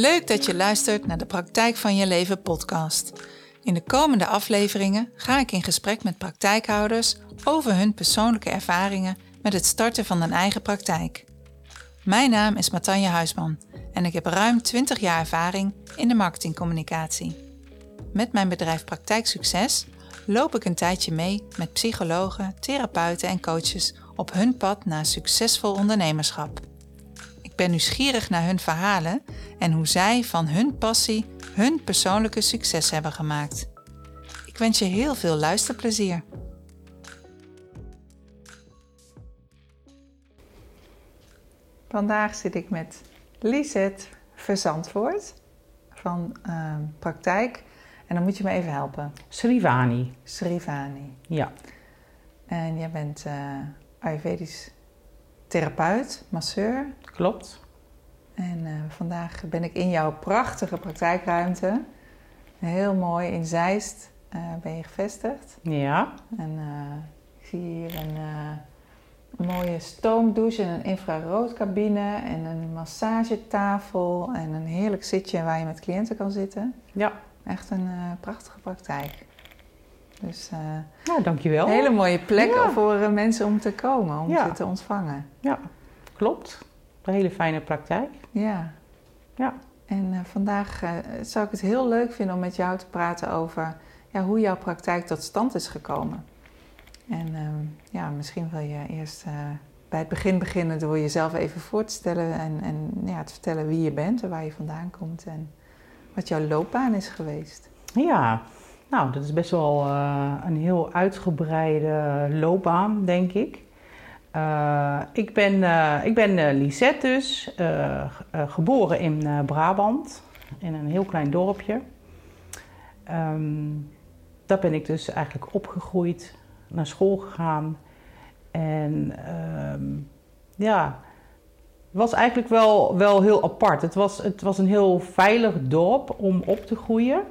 Leuk dat je luistert naar de Praktijk van je Leven podcast. In de komende afleveringen ga ik in gesprek met praktijkhouders over hun persoonlijke ervaringen met het starten van een eigen praktijk. Mijn naam is Matanja Huisman en ik heb ruim 20 jaar ervaring in de marketingcommunicatie. Met mijn bedrijf Praktijk Succes loop ik een tijdje mee met psychologen, therapeuten en coaches op hun pad naar succesvol ondernemerschap. Ik ben nieuwsgierig naar hun verhalen en hoe zij van hun passie hun persoonlijke succes hebben gemaakt. Ik wens je heel veel luisterplezier. Vandaag zit ik met Lisette Verzandvoort van uh, Praktijk. En dan moet je me even helpen. Srivani. Srivani. Ja. En jij bent uh, Ayurvedisch therapeut, masseur. Klopt. En uh, vandaag ben ik in jouw prachtige praktijkruimte. Heel mooi in Zeist uh, ben je gevestigd. Ja. En ik zie hier een, een, mooie stoomdouche en een infraroodcabine en een massagetafel en een heerlijk zitje waar je met cliënten kan zitten. Ja. Echt een prachtige praktijk. Dus uh, nou, dankjewel. Een hele mooie plek ja. voor uh, mensen om te komen, om ja. ze te ontvangen. Ja, klopt. Een hele fijne praktijk. Ja. Ja. En uh, vandaag zou ik het heel leuk vinden om met jou te praten over ja, hoe jouw praktijk tot stand is gekomen. En ehm, ja, misschien wil je eerst bij het begin beginnen door jezelf even voor te stellen en, en ja, te vertellen wie je bent en waar je vandaan komt en wat jouw loopbaan is geweest. Ja, nou, dat is best wel uh, een heel uitgebreide loopbaan, denk ik. Uh, ik ben, uh, ik ben Lisette dus, geboren in Brabant, in een heel klein dorpje. Um, daar ben ik dus eigenlijk opgegroeid, naar school gegaan. En um, ja, het was eigenlijk wel, wel heel apart. Het was, het was een heel veilig dorp om op te groeien.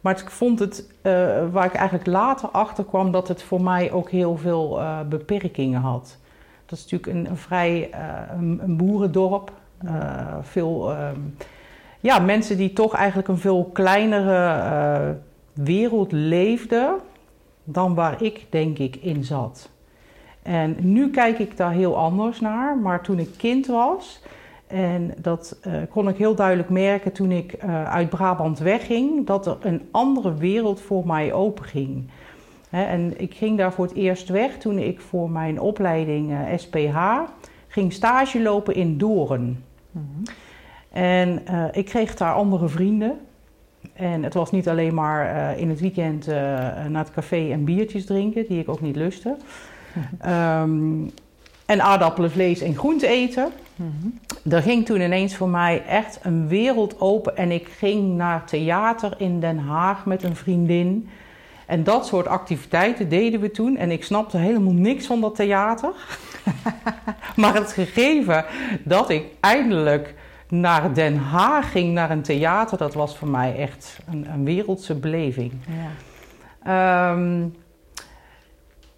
Maar ik vond het, uh, waar ik eigenlijk later achter kwam, dat het voor mij ook heel veel uh, beperkingen had. Dat is natuurlijk een, vrij uh, een, boerendorp. veel ja, mensen die toch eigenlijk een veel kleinere wereld leefden dan waar ik denk ik in zat. En nu kijk ik daar heel anders naar, maar toen ik kind was, en dat uh, kon ik heel duidelijk merken toen ik uh, uit Brabant wegging, dat er een andere wereld voor mij openging. Hè, en ik ging daar voor het eerst weg toen ik voor mijn opleiding uh, SPH ging stage lopen in Doorn. Mm-hmm. En ik kreeg daar andere vrienden. En het was niet alleen maar in het weekend naar het café en biertjes drinken, die ik ook niet lustte. Mm-hmm. Um, en aardappelen, vlees en groente eten. Mm-hmm. Er ging toen ineens voor mij echt een wereld open. En ik ging naar theater in Den Haag met een vriendin. En dat soort activiteiten deden we toen. En ik snapte helemaal niks van dat theater. maar het gegeven dat ik eindelijk naar Den Haag ging, naar een theater, dat was voor mij echt een, een wereldse beleving. Ja. Um,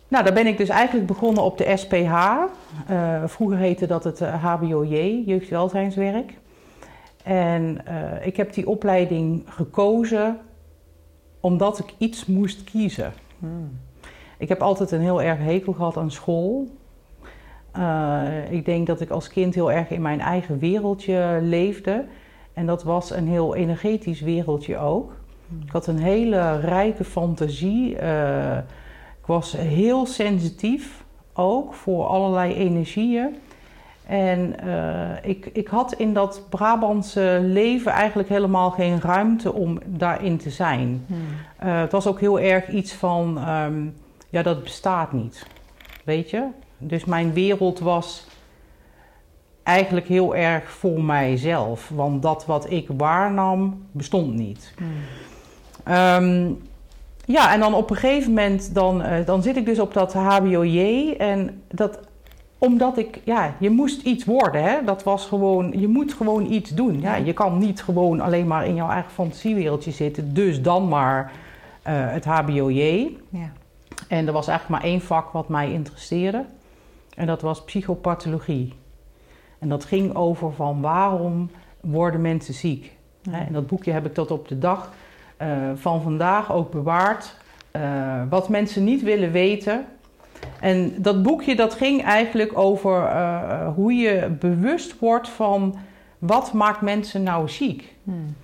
nou, daar ben ik dus eigenlijk begonnen op de SPH. Uh, vroeger heette dat het HBOJ, jeugdwelzijnswerk. En uh, ik heb die opleiding gekozen omdat ik iets moest kiezen. Hmm. Ik heb altijd een heel erg hekel gehad aan school. Uh, ik denk dat ik als kind heel erg in mijn eigen wereldje leefde. En dat was een heel energetisch wereldje ook. Hmm. Ik had een hele rijke fantasie. Ik was heel sensitief ook voor allerlei energieën. En uh, ik, ik had in dat Brabantse leven eigenlijk helemaal geen ruimte om daarin te zijn. Hmm. Uh, het was ook heel erg iets van, um, ja, dat bestaat niet. Weet je? Dus mijn wereld was eigenlijk heel erg voor mijzelf. Want dat wat ik waarnam, bestond niet. Hmm. Um, ja, en dan op een gegeven moment dan, uh, dan zit ik dus op dat HBOJ. En dat, omdat ik, ja, je moest iets worden. Hè? Dat was gewoon, je moet gewoon iets doen. Ja, je kan niet gewoon alleen maar in jouw eigen fantasiewereldje zitten. Dus dan maar uh, het HBOJ. Ja. En er was eigenlijk maar één vak wat mij interesseerde. En dat was psychopathologie. En dat ging over van waarom worden mensen ziek. Ja. In dat boekje heb ik dat op de dag eh, van vandaag ook bewaard. Eh, wat mensen niet willen weten. En dat boekje dat ging eigenlijk over eh, hoe je bewust wordt van wat maakt mensen nou ziek. Hmm.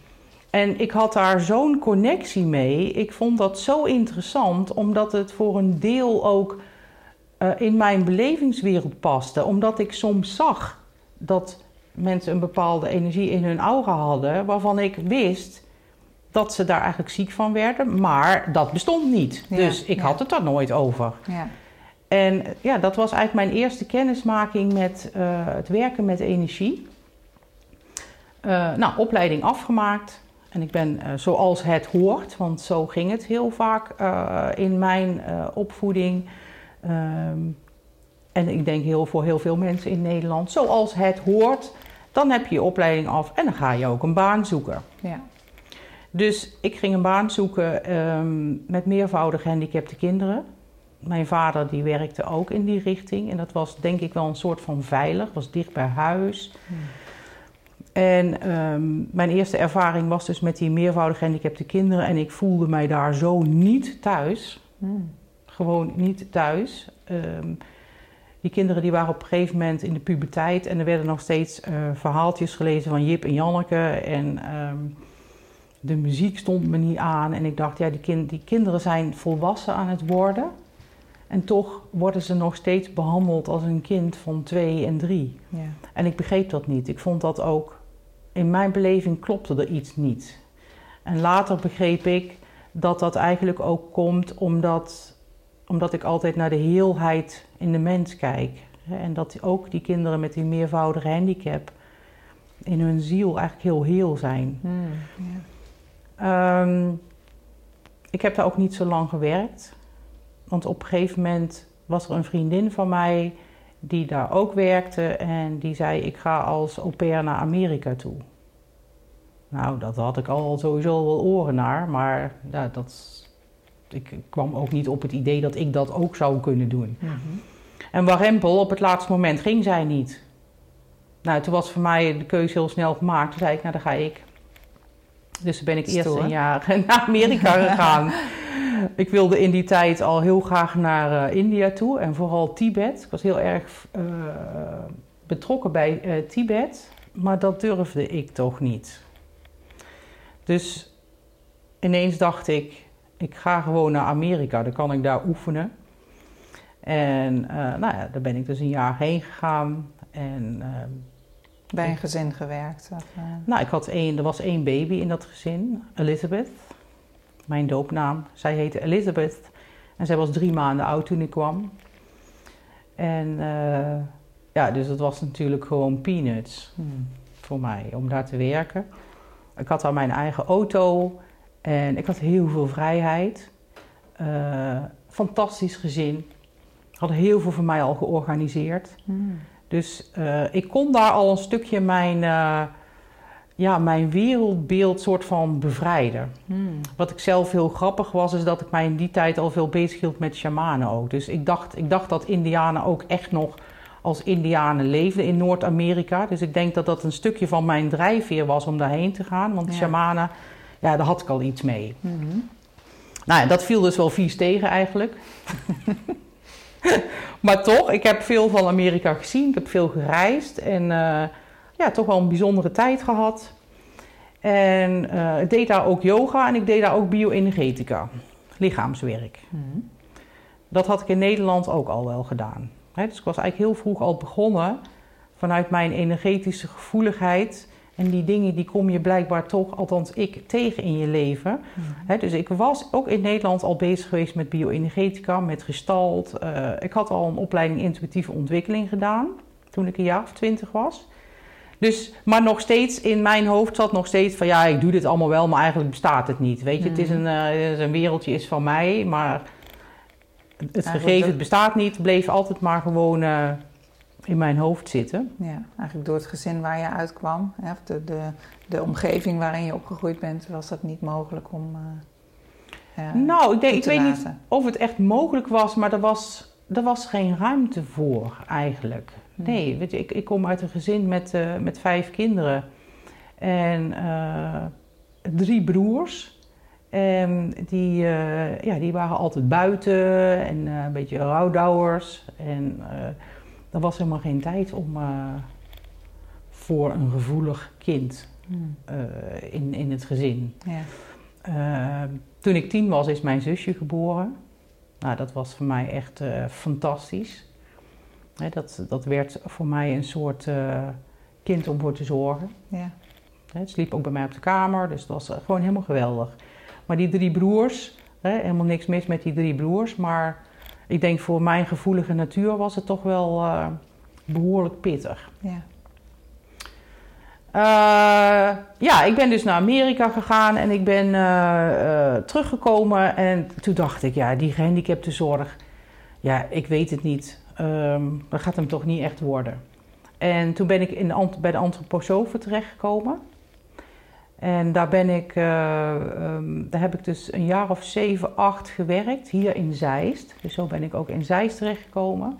En ik had daar zo'n connectie mee. Ik vond dat zo interessant, omdat het voor een deel ook eh, in mijn belevingswereld paste. Omdat ik soms zag dat mensen een bepaalde energie in hun aura hadden, waarvan ik wist dat ze daar eigenlijk ziek van werden, maar dat bestond niet. Ja, dus ik ja. had het daar nooit over. Ja. En ja, dat was eigenlijk mijn eerste kennismaking met eh, het werken met energie. Eh, nou, opleiding afgemaakt. En ik ben eh, zoals het hoort, want zo ging het heel vaak in mijn opvoeding. Ehm, en ik denk heel voor heel veel mensen in Nederland, zoals het hoort. Dan heb je je opleiding af en dan ga je ook een baan zoeken. Ja. Dus ik ging een baan zoeken ehm, met meervoudig gehandicapte kinderen. Mijn vader die werkte ook in die richting. En dat was denk ik wel een soort van veilig, was dicht bij huis. Hmm. En ehm, mijn eerste ervaring was dus met die meervoudig gehandicapte kinderen. En ik voelde mij daar zo niet thuis. Hmm. Gewoon niet thuis. Ehm, die kinderen die waren op een gegeven moment in de puberteit. En er werden nog steeds eh, verhaaltjes gelezen van Jip en Janneke. En de muziek stond me niet aan. En ik dacht, ja, die, kind, die kinderen zijn volwassen aan het worden. En toch worden ze nog steeds behandeld als een kind van twee en drie. Ja. En ik begreep dat niet. Ik vond dat ook, in mijn beleving klopte er iets niet. En later begreep ik dat dat eigenlijk ook komt omdat, omdat ik altijd naar de heelheid in de mens kijk. En dat ook die kinderen met die meervoudige handicap in hun ziel eigenlijk heel heel zijn. Hmm. Ja. Ehm, ik heb daar ook niet zo lang gewerkt. Want op een gegeven moment was er een vriendin van mij die daar ook werkte. En die zei, ik ga als au pair naar Amerika toe. Nou, dat had ik al sowieso wel oren naar. Maar ja, dat, ik kwam ook niet op het idee dat ik dat ook zou kunnen doen. Mhm. En warempel, op het laatste moment ging zij niet. Nou, toen was voor mij de keuze heel snel gemaakt. Toen zei ik, nou, dan ga ik. Dus ben ik eerst een jaar naar Amerika gegaan. ik wilde in die tijd al heel graag naar eh, India toe. En vooral Tibet. Ik was heel erg eh, betrokken bij eh, Tibet. Maar dat durfde ik toch niet. Dus ineens dacht ik, ik ga gewoon naar Amerika. Dan kan ik daar oefenen. En nou ja, daar ben ik dus een jaar heen gegaan. En ehm, Bij een gezin gewerkt? Of, nou, ik had één, er was één baby in dat gezin, Elizabeth. Mijn doopnaam. Zij heette Elizabeth. En zij was drie maanden oud toen ik kwam. En eh, ja, dus dat was natuurlijk gewoon peanuts hmm. voor mij om daar te werken. Ik had al mijn eigen auto en ik had heel veel vrijheid. Eh, fantastisch gezin. Hadden heel veel voor mij al georganiseerd. Hmm. Dus eh, ik kon daar al een stukje mijn, eh, ja, mijn wereldbeeld soort van bevrijden. Hmm. Wat ik zelf heel grappig was, is dat ik mij in die tijd al veel bezig hield met shamanen ook. Dus ik dacht, ik dacht dat indianen ook echt nog als indianen leefden in Noord-Amerika. Dus ik denk dat dat een stukje van mijn drijfveer was om daarheen te gaan. Want Ja. shamanen, ja, daar had ik al iets mee. Mhm. Nou ja, dat viel dus wel vies tegen eigenlijk. maar toch, ik heb veel van Amerika gezien. Ik heb veel gereisd en eh, ja, toch wel een bijzondere tijd gehad. En eh, ik deed daar ook yoga en ik deed daar ook bioenergetica, lichaamswerk. Mhm. Dat had ik in Nederland ook al wel gedaan. Dus ik was eigenlijk heel vroeg al begonnen vanuit mijn energetische gevoeligheid. En die dingen die kom je blijkbaar toch, althans ik, tegen in je leven. Mhm. Dus ik was ook in Nederland al bezig geweest met bioenergetica, met gestalt. Eh, ik had al een opleiding intuïtieve ontwikkeling gedaan toen ik een jaar of twintig was. Dus, maar nog steeds in mijn hoofd zat nog steeds van ja, ik doe dit allemaal wel, maar eigenlijk bestaat het niet. Weet je, het is Mhm. een, eh, het is een wereldje is van mij, maar het Eigenlijk gegeven het bestaat niet, bleef altijd maar gewoon eh, in mijn hoofd zitten. Ja, eigenlijk door het gezin waar je uitkwam, hè, of de, de, de omgeving waarin je opgegroeid bent, was dat niet mogelijk om. eh, ja, nou, ik, denk, ik weet niet of het echt mogelijk was, maar er was, er was geen ruimte voor eigenlijk. Hm. Nee, weet je, ik, ik kom uit een gezin met, eh, met vijf kinderen. En drie broers. En die, ja, die waren altijd buiten en een beetje rouwdouwers. En er was helemaal geen tijd om voor een gevoelig kind hmm. in, in het gezin. Ja. toen ik tien was, is mijn zusje geboren. Nou, dat was voor mij echt fantastisch. dat, dat werd voor mij een soort kind om voor te zorgen. Ja. Het sliep ook bij mij op de kamer, dus dat was eh, gewoon helemaal geweldig. Maar die drie broers, helemaal niks mis met die drie broers, maar ik denk voor mijn gevoelige natuur was het toch wel uh, behoorlijk pittig. Ja. Uh, ja, ik ben dus naar Amerika gegaan en ik ben uh, teruggekomen. En toen dacht ik, ja, die gehandicaptenzorg, ja, ik weet het niet. Um, dat gaat hem toch niet echt worden. En toen ben ik in de, bij de antroposofen terechtgekomen. En daar ben ik, uh, um, daar heb ik dus een jaar of zeven, acht gewerkt, hier in Zeist. Dus zo ben ik ook in Zeist terechtgekomen.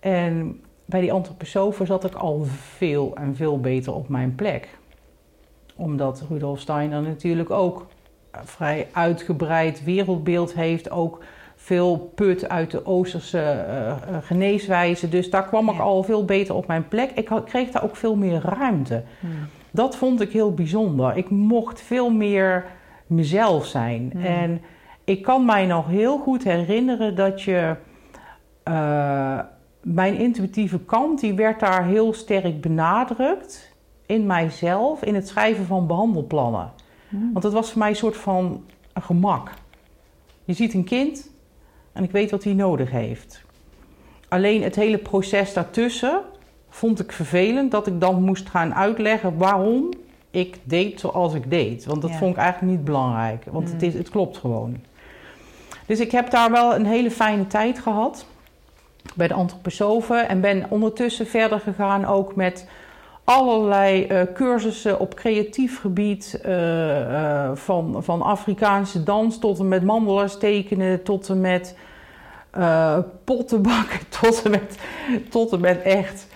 En bij die antroposofen zat ik al veel en veel beter op mijn plek. Omdat Rudolf Steiner natuurlijk ook vrij uitgebreid wereldbeeld heeft, ook veel put uit de Oosterse uh, geneeswijze. Dus daar kwam ik al veel beter op mijn plek. Ik kreeg daar ook veel meer ruimte. Hmm. Dat vond ik heel bijzonder. Ik mocht veel meer mezelf zijn. Hmm. En ik kan mij nog heel goed herinneren dat je. Uh, mijn intuïtieve kant, die werd daar heel sterk benadrukt in mijzelf, in het schrijven van behandelplannen. Hmm. Want het was voor mij een soort van gemak. Je ziet een kind, en ik weet wat hij nodig heeft. Alleen het hele proces daartussen vond ik vervelend dat ik dan moest gaan uitleggen waarom ik deed zoals ik deed. Want dat vond ik eigenlijk niet belangrijk, want het, mm. is, het klopt gewoon. Dus ik heb daar wel een hele fijne tijd gehad bij de antroposofen en ben ondertussen verder gegaan ook met allerlei uh, cursussen op creatief gebied, uh, uh, van, van Afrikaanse dans tot en met mandelaars tekenen, tot en met pottenbakken, tot en met, tot en met echt.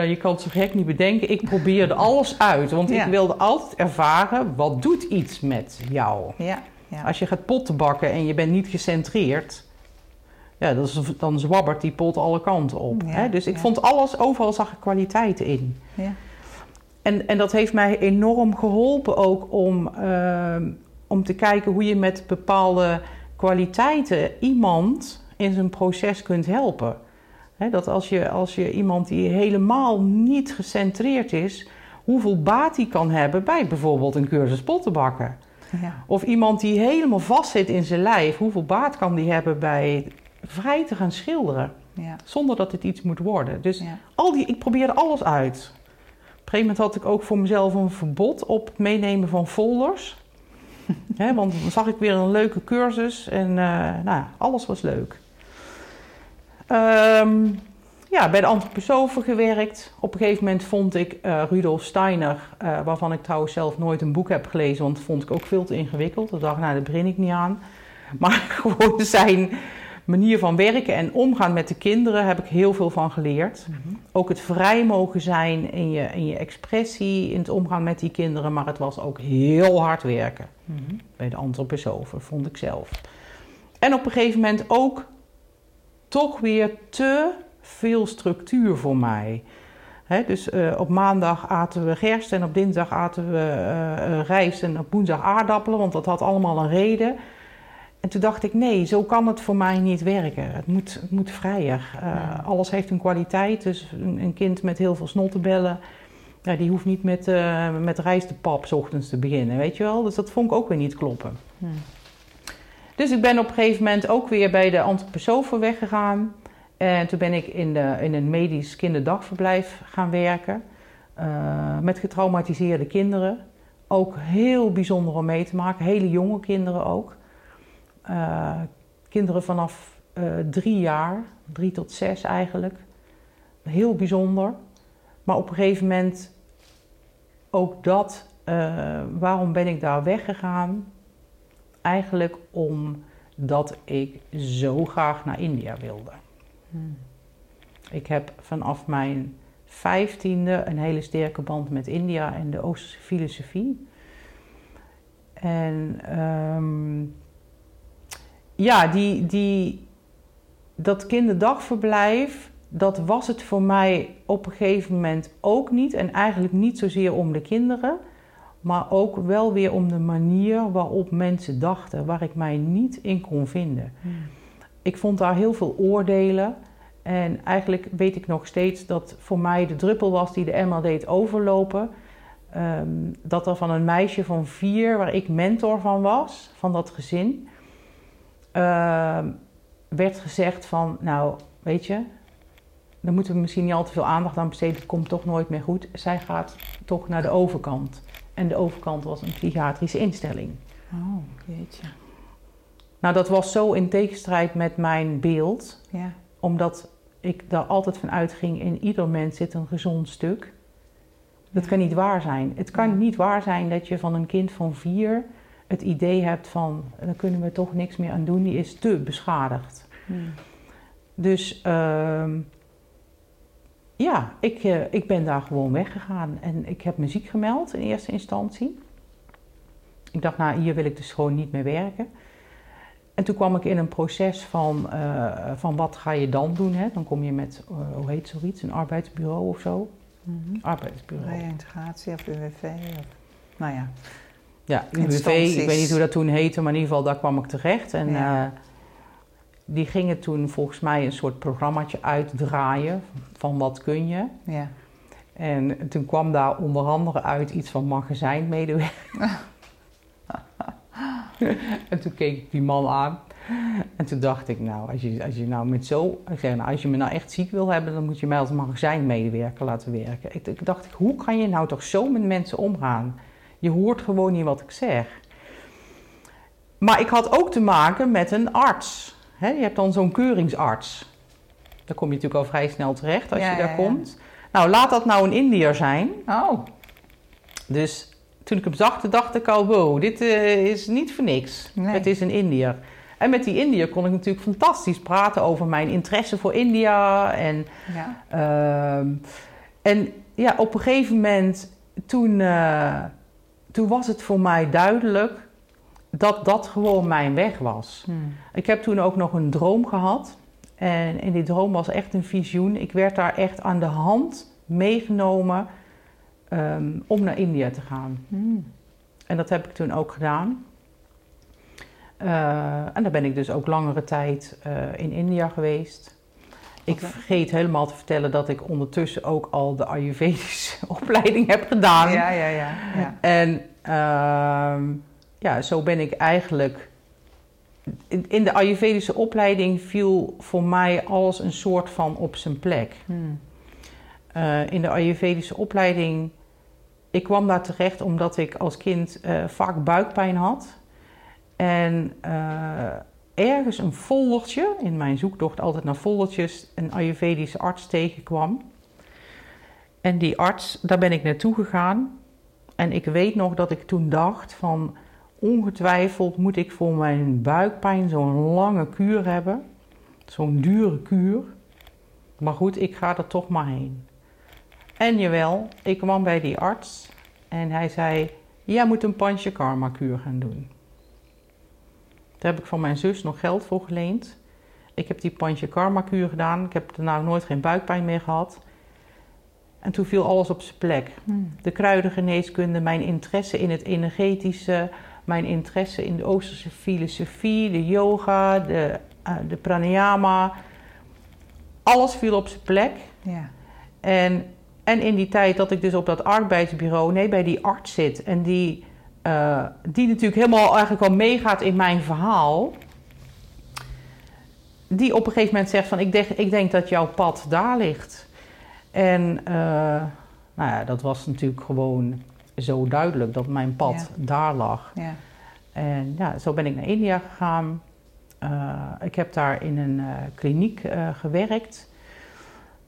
Nou, je kan het zo gek niet bedenken. Ik probeerde alles uit, want ik wilde altijd ervaren wat doet iets met jou. Ja, ja. Als je gaat potten bakken en je bent niet gecentreerd, ja, dan zwabbert die pot alle kanten op. hè? Dus ik vond alles, overal zag ik kwaliteiten in. Ja. En, en dat heeft mij enorm geholpen ook om, ehm, om te kijken hoe je met bepaalde kwaliteiten iemand in zijn proces kunt helpen. Dat als je, als je iemand die helemaal niet gecentreerd is, hoeveel baat die kan hebben bij bijvoorbeeld een cursus pottenbakken. Ja. Of iemand die helemaal vast zit in zijn lijf, hoeveel baat kan die hebben bij vrij te gaan schilderen. Ja. Zonder dat het iets moet worden. Dus al die, ik probeerde alles uit een gegeven moment had ik ook voor mezelf een verbod op meenemen van folders. want dan zag ik weer een leuke cursus en uh, nou, alles was leuk. Ehm, ja, bij de antroposofen gewerkt. Op een gegeven moment vond ik uh, Rudolf Steiner, uh, waarvan ik trouwens zelf nooit een boek heb gelezen, want dat vond ik ook veel te ingewikkeld. Ik dacht, nou, daar begin ik niet aan. Maar gewoon zijn manier van werken en omgaan met de kinderen heb ik heel veel van geleerd. Mhm. Ook het vrij mogen zijn in je, in je expressie, in het omgaan met die kinderen. Maar het was ook heel hard werken mm bij de antroposofen, vond ik zelf. En op een gegeven moment ook toch weer te veel structuur voor mij. dus uh, op maandag aten we gerst en op dinsdag aten we uh, rijst en op woensdag aardappelen, want dat had allemaal een reden. En toen dacht ik, nee, zo kan het voor mij niet werken. Het moet, het moet vrijer. Uh, Alles heeft een kwaliteit. Dus een, een, kind met heel veel snottenbellen, ja, die hoeft niet met, met rijstepap s ochtends te beginnen, weet je wel. Dus dat vond ik ook weer niet kloppen. Dus ik ben op een gegeven moment ook weer bij de antroposofen weggegaan. En toen ben ik in, de, in een medisch kinderdagverblijf gaan werken. Uh, met getraumatiseerde kinderen. Ook heel bijzonder om mee te maken. Hele jonge kinderen ook. Uh, kinderen vanaf uh, drie jaar, drie tot zes eigenlijk. Heel bijzonder. Maar op een gegeven moment ook dat, waarom ben ik daar weggegaan? Eigenlijk omdat ik zo graag naar India wilde. Hmm. Ik heb vanaf mijn vijftiende een hele sterke band met India en de Oosterse filosofie. En ehm, ja, die, die, dat kinderdagverblijf, dat was het voor mij op een gegeven moment ook niet. En eigenlijk niet zozeer om de kinderen, maar ook wel weer om de manier waarop mensen dachten, waar ik mij niet in kon vinden. Hmm. Ik vond daar heel veel oordelen. En eigenlijk weet ik nog steeds dat voor mij de druppel was die de emmer deed overlopen. Ehm, dat er van een meisje van vier, waar ik mentor van was, van dat gezin, ehm, werd gezegd van, nou, weet je, daar moeten we misschien niet al te veel aandacht aan besteden, het komt toch nooit meer goed. Zij gaat toch naar de overkant. En de overkant was een psychiatrische instelling. Oh, jeetje. Nou, dat was zo in tegenstrijd met mijn beeld, Ja. omdat ik daar altijd van uitging, in ieder mens zit een gezond stuk. Dat kan niet waar zijn. Het kan niet waar zijn dat je van een kind van vier het idee hebt van, daar kunnen we toch niks meer aan doen, die is te beschadigd. Hmm. Dus ehm, ja, ik, eh, ik ben daar gewoon weggegaan en ik heb me ziek gemeld in eerste instantie. Ik dacht, nou, hier wil ik dus gewoon niet meer werken. En toen kwam ik in een proces van, eh, van wat ga je dan doen? Hè? Dan kom je met, eh, hoe heet zoiets, een arbeidsbureau of zo? Mhm. Arbeidsbureau. Reïntegratie of UWV of... Nou ja. Ja, UWV, Instanties. ik weet niet hoe dat toen heette, maar in ieder geval daar kwam ik terecht. En Ja. Die gingen toen volgens mij een soort programmaatje uitdraaien van wat kun je. Ja. En toen kwam daar onder andere uit iets van magazijnmedewerker. en toen keek ik die man aan. En toen dacht ik, nou, als je, als je nou met zo... Ik zeg, nou, als je me nou echt ziek wil hebben, dan moet je mij als magazijnmedewerker laten werken. Ik, ik dacht, hoe kan je nou toch zo met mensen omgaan? Je hoort gewoon niet wat ik zeg. Maar ik had ook te maken met een arts. Hè, je hebt dan zo'n keuringsarts. Daar kom je natuurlijk al vrij snel terecht als Ja, je daar ja, ja. komt. Nou, laat dat nou een Indiër zijn. Oh. Dus toen ik hem zag, dacht ik al, wow, dit eh, is niet voor niks. Nee. Het is een Indiër. En met die Indiër kon ik natuurlijk fantastisch praten over mijn interesse voor India. En, Ja. ehm, en ja, op een gegeven moment, toen, eh, toen was het voor mij duidelijk dat dat gewoon mijn weg was. Hmm. Ik heb toen ook nog een droom gehad. En in die droom was echt een visioen. Ik werd daar echt aan de hand meegenomen ehm, om naar India te gaan. Hmm. En dat heb ik toen ook gedaan. Eh, en daar ben ik dus ook langere tijd eh, in India geweest. Ik vergeet helemaal te vertellen dat ik ondertussen ook al de Ayurvedische opleiding heb gedaan. Ja, ja, ja. ja. En ehm, ja, zo ben ik eigenlijk. In de Ayurvedische opleiding viel voor mij alles een soort van op zijn plek. Hmm. Eh, in de Ayurvedische opleiding. Ik kwam daar terecht omdat ik als kind eh, vaak buikpijn had. En eh, ergens een foldertje, in mijn zoektocht altijd naar foldertjes, een Ayurvedische arts tegenkwam. En die arts, daar ben ik naartoe gegaan. En ik weet nog dat ik toen dacht van ongetwijfeld moet ik voor mijn buikpijn zo'n lange kuur hebben. Zo'n dure kuur. Maar goed, ik ga er toch maar heen. En jawel, ik kwam bij die arts en hij zei: Jij moet een Panchakarma kuur gaan doen. Daar heb ik van mijn zus nog geld voor geleend. Ik heb die Panchakarma kuur gedaan. Ik heb daarna nooit geen buikpijn meer gehad. En toen viel alles op zijn plek. Hmm. De kruidengeneeskunde, mijn interesse in het energetische, mijn interesse in de Oosterse filosofie, de yoga, de, eh, de pranayama. Alles viel op zijn plek. Ja. En, en in die tijd dat ik dus op dat arbeidsbureau, nee, bij die arts zit. En die, eh, die natuurlijk helemaal eigenlijk al meegaat in mijn verhaal. Die op een gegeven moment zegt van, ik denk, ik denk dat jouw pad daar ligt. En eh, nou ja, dat was natuurlijk gewoon zo duidelijk dat mijn pad daar lag. Ja. En ja, zo ben ik naar India gegaan. Eh, ik heb daar in een eh, kliniek eh, gewerkt.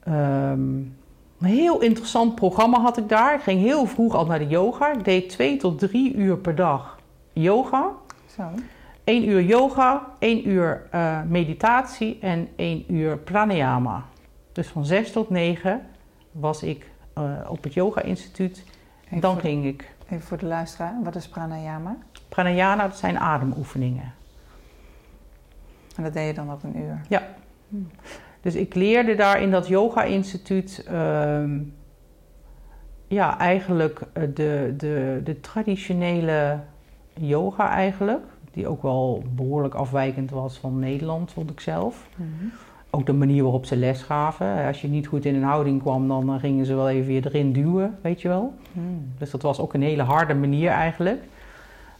Ehm, een heel interessant programma had ik daar. Ik ging heel vroeg al naar de yoga. Ik deed twee tot drie uur per dag yoga. Zo. Eén uur yoga, één uur meditatie en één uur pranayama. Dus van zes tot negen was ik op het Yoga Instituut. Even Dan ging ik Even voor de luisteraar, wat is pranayama? pranayama, dat zijn ademoefeningen. En dat deed je dan op een uur. Dus ik leerde daar in dat Yoga Instituut ehm, ja, eigenlijk eh, de, de, de traditionele yoga eigenlijk. Die ook wel behoorlijk afwijkend was van Nederland, vond ik zelf. Ook de manier waarop ze les gaven. Als je niet goed in een houding kwam, dan eh, gingen ze wel even je erin duwen, weet je wel. Hmm. Dus dat was ook een hele harde manier eigenlijk.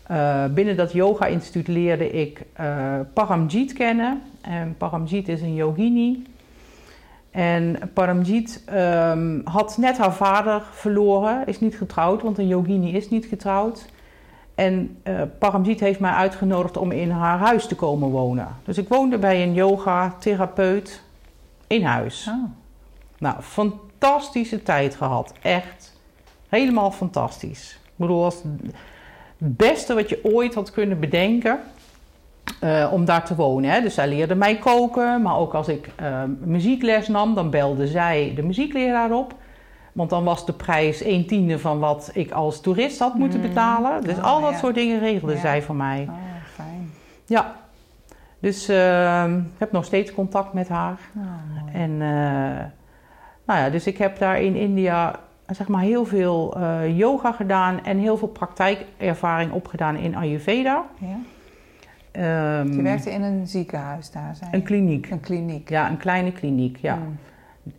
Eh, binnen dat yoga-instituut leerde ik eh Paramjit kennen. En Paramjit is een yogini. En Paramjit ehm, had net haar vader verloren, is niet getrouwd, want een yogini is niet getrouwd. En Paramjit heeft mij uitgenodigd om in haar huis te komen wonen. Dus ik woonde bij een yoga-therapeut in huis. Oh. Nou, fantastische tijd gehad. Echt helemaal fantastisch. Ik bedoel, als het beste wat je ooit had kunnen bedenken eh, om daar te wonen. Hè. Dus zij leerde mij koken, maar ook als ik eh, muziekles nam, dan belde zij de muziekleraar op. Want dan was de prijs een tiende van wat ik als toerist had moeten Mm. betalen. Dus Oh, al dat ja. soort dingen regelde Ja. zij voor mij. oh, fijn. Ja, dus eh, ik heb nog steeds contact met haar. Oh. En eh, nou ja, dus ik heb daar in India zeg maar heel veel eh, yoga gedaan en heel veel praktijkervaring opgedaan in Ayurveda. Ja? Ehm, Je werkte in een ziekenhuis daar, zei je? een kliniek. Een kliniek. Ja, een kleine kliniek, ja. Hmm.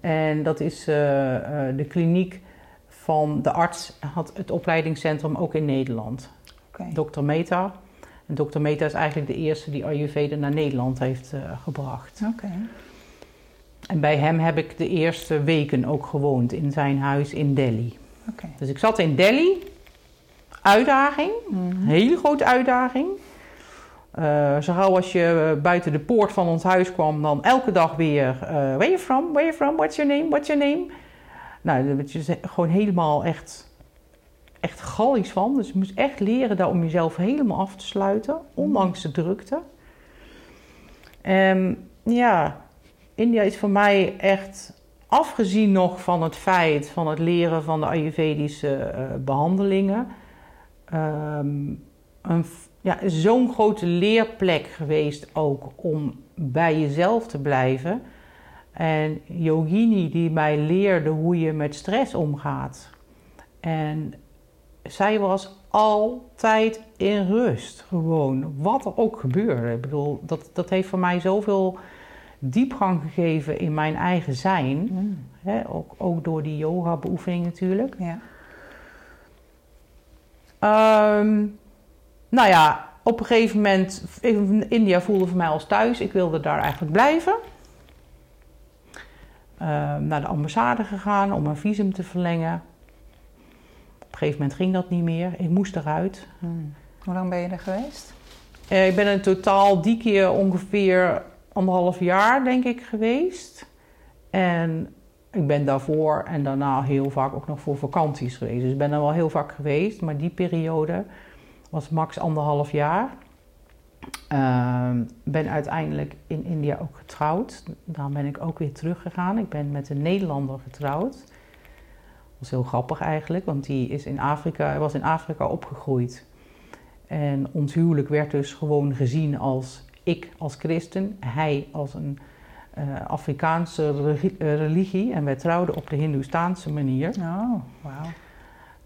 En dat is eh, eh, de kliniek van de arts, had het opleidingscentrum ook in Nederland. Oké. Dr. Meta. En Dr. Meta is eigenlijk de eerste die Ayurveda naar Nederland heeft eh, gebracht. Oké. En bij hem heb ik de eerste weken ook gewoond in zijn huis in Delhi. Oké. Dus ik zat in Delhi. Uitdaging. Mhm. Hele grote uitdaging. Eh zo als je eh, buiten de poort van ons huis kwam, dan elke dag weer... eh, where you from? Where you from? What's your name? What's your name? Nou, daar je gewoon helemaal echt, echt gallisch van. Dus je moest echt leren daar om jezelf helemaal af te sluiten. Ondanks de drukte. En ja, India is voor mij echt... Afgezien nog van het feit van het leren van de Ayurvedische eh, behandelingen... ehm, een, ja, zo'n grote leerplek geweest ook om bij jezelf te blijven. En Yogini die mij leerde hoe je met stress omgaat. En zij was altijd in rust, gewoon. Wat er ook gebeurde. Ik bedoel, dat, dat heeft voor mij zoveel diepgang gegeven in mijn eigen zijn. Hè? Ook, ook door die yoga beoefening natuurlijk. Ja. Ehm, nou ja, op een gegeven moment, India voelde voor mij als thuis. Ik wilde daar eigenlijk blijven. Ehm, naar de ambassade gegaan om mijn visum te verlengen. Op een gegeven moment ging dat niet meer. Ik moest eruit. Hmm. Hoe lang ben je er geweest? Eh, ik ben in totaal die keer ongeveer anderhalf jaar, denk ik, geweest. En ik ben daarvoor en daarna heel vaak ook nog voor vakanties geweest. Dus ik ben er wel heel vaak geweest, maar die periode was max anderhalf jaar. Ehm ben uiteindelijk in India ook getrouwd. Daar ben ik ook weer teruggegaan. Ik ben met een Nederlander getrouwd. Dat was heel grappig eigenlijk, want die is in Afrika, hij was in Afrika opgegroeid. En ons huwelijk werd dus gewoon gezien als ik als christen, hij als een eh, Afrikaanse eh, religie. En wij trouwden op de Hindoestaanse manier. Oh, wauw.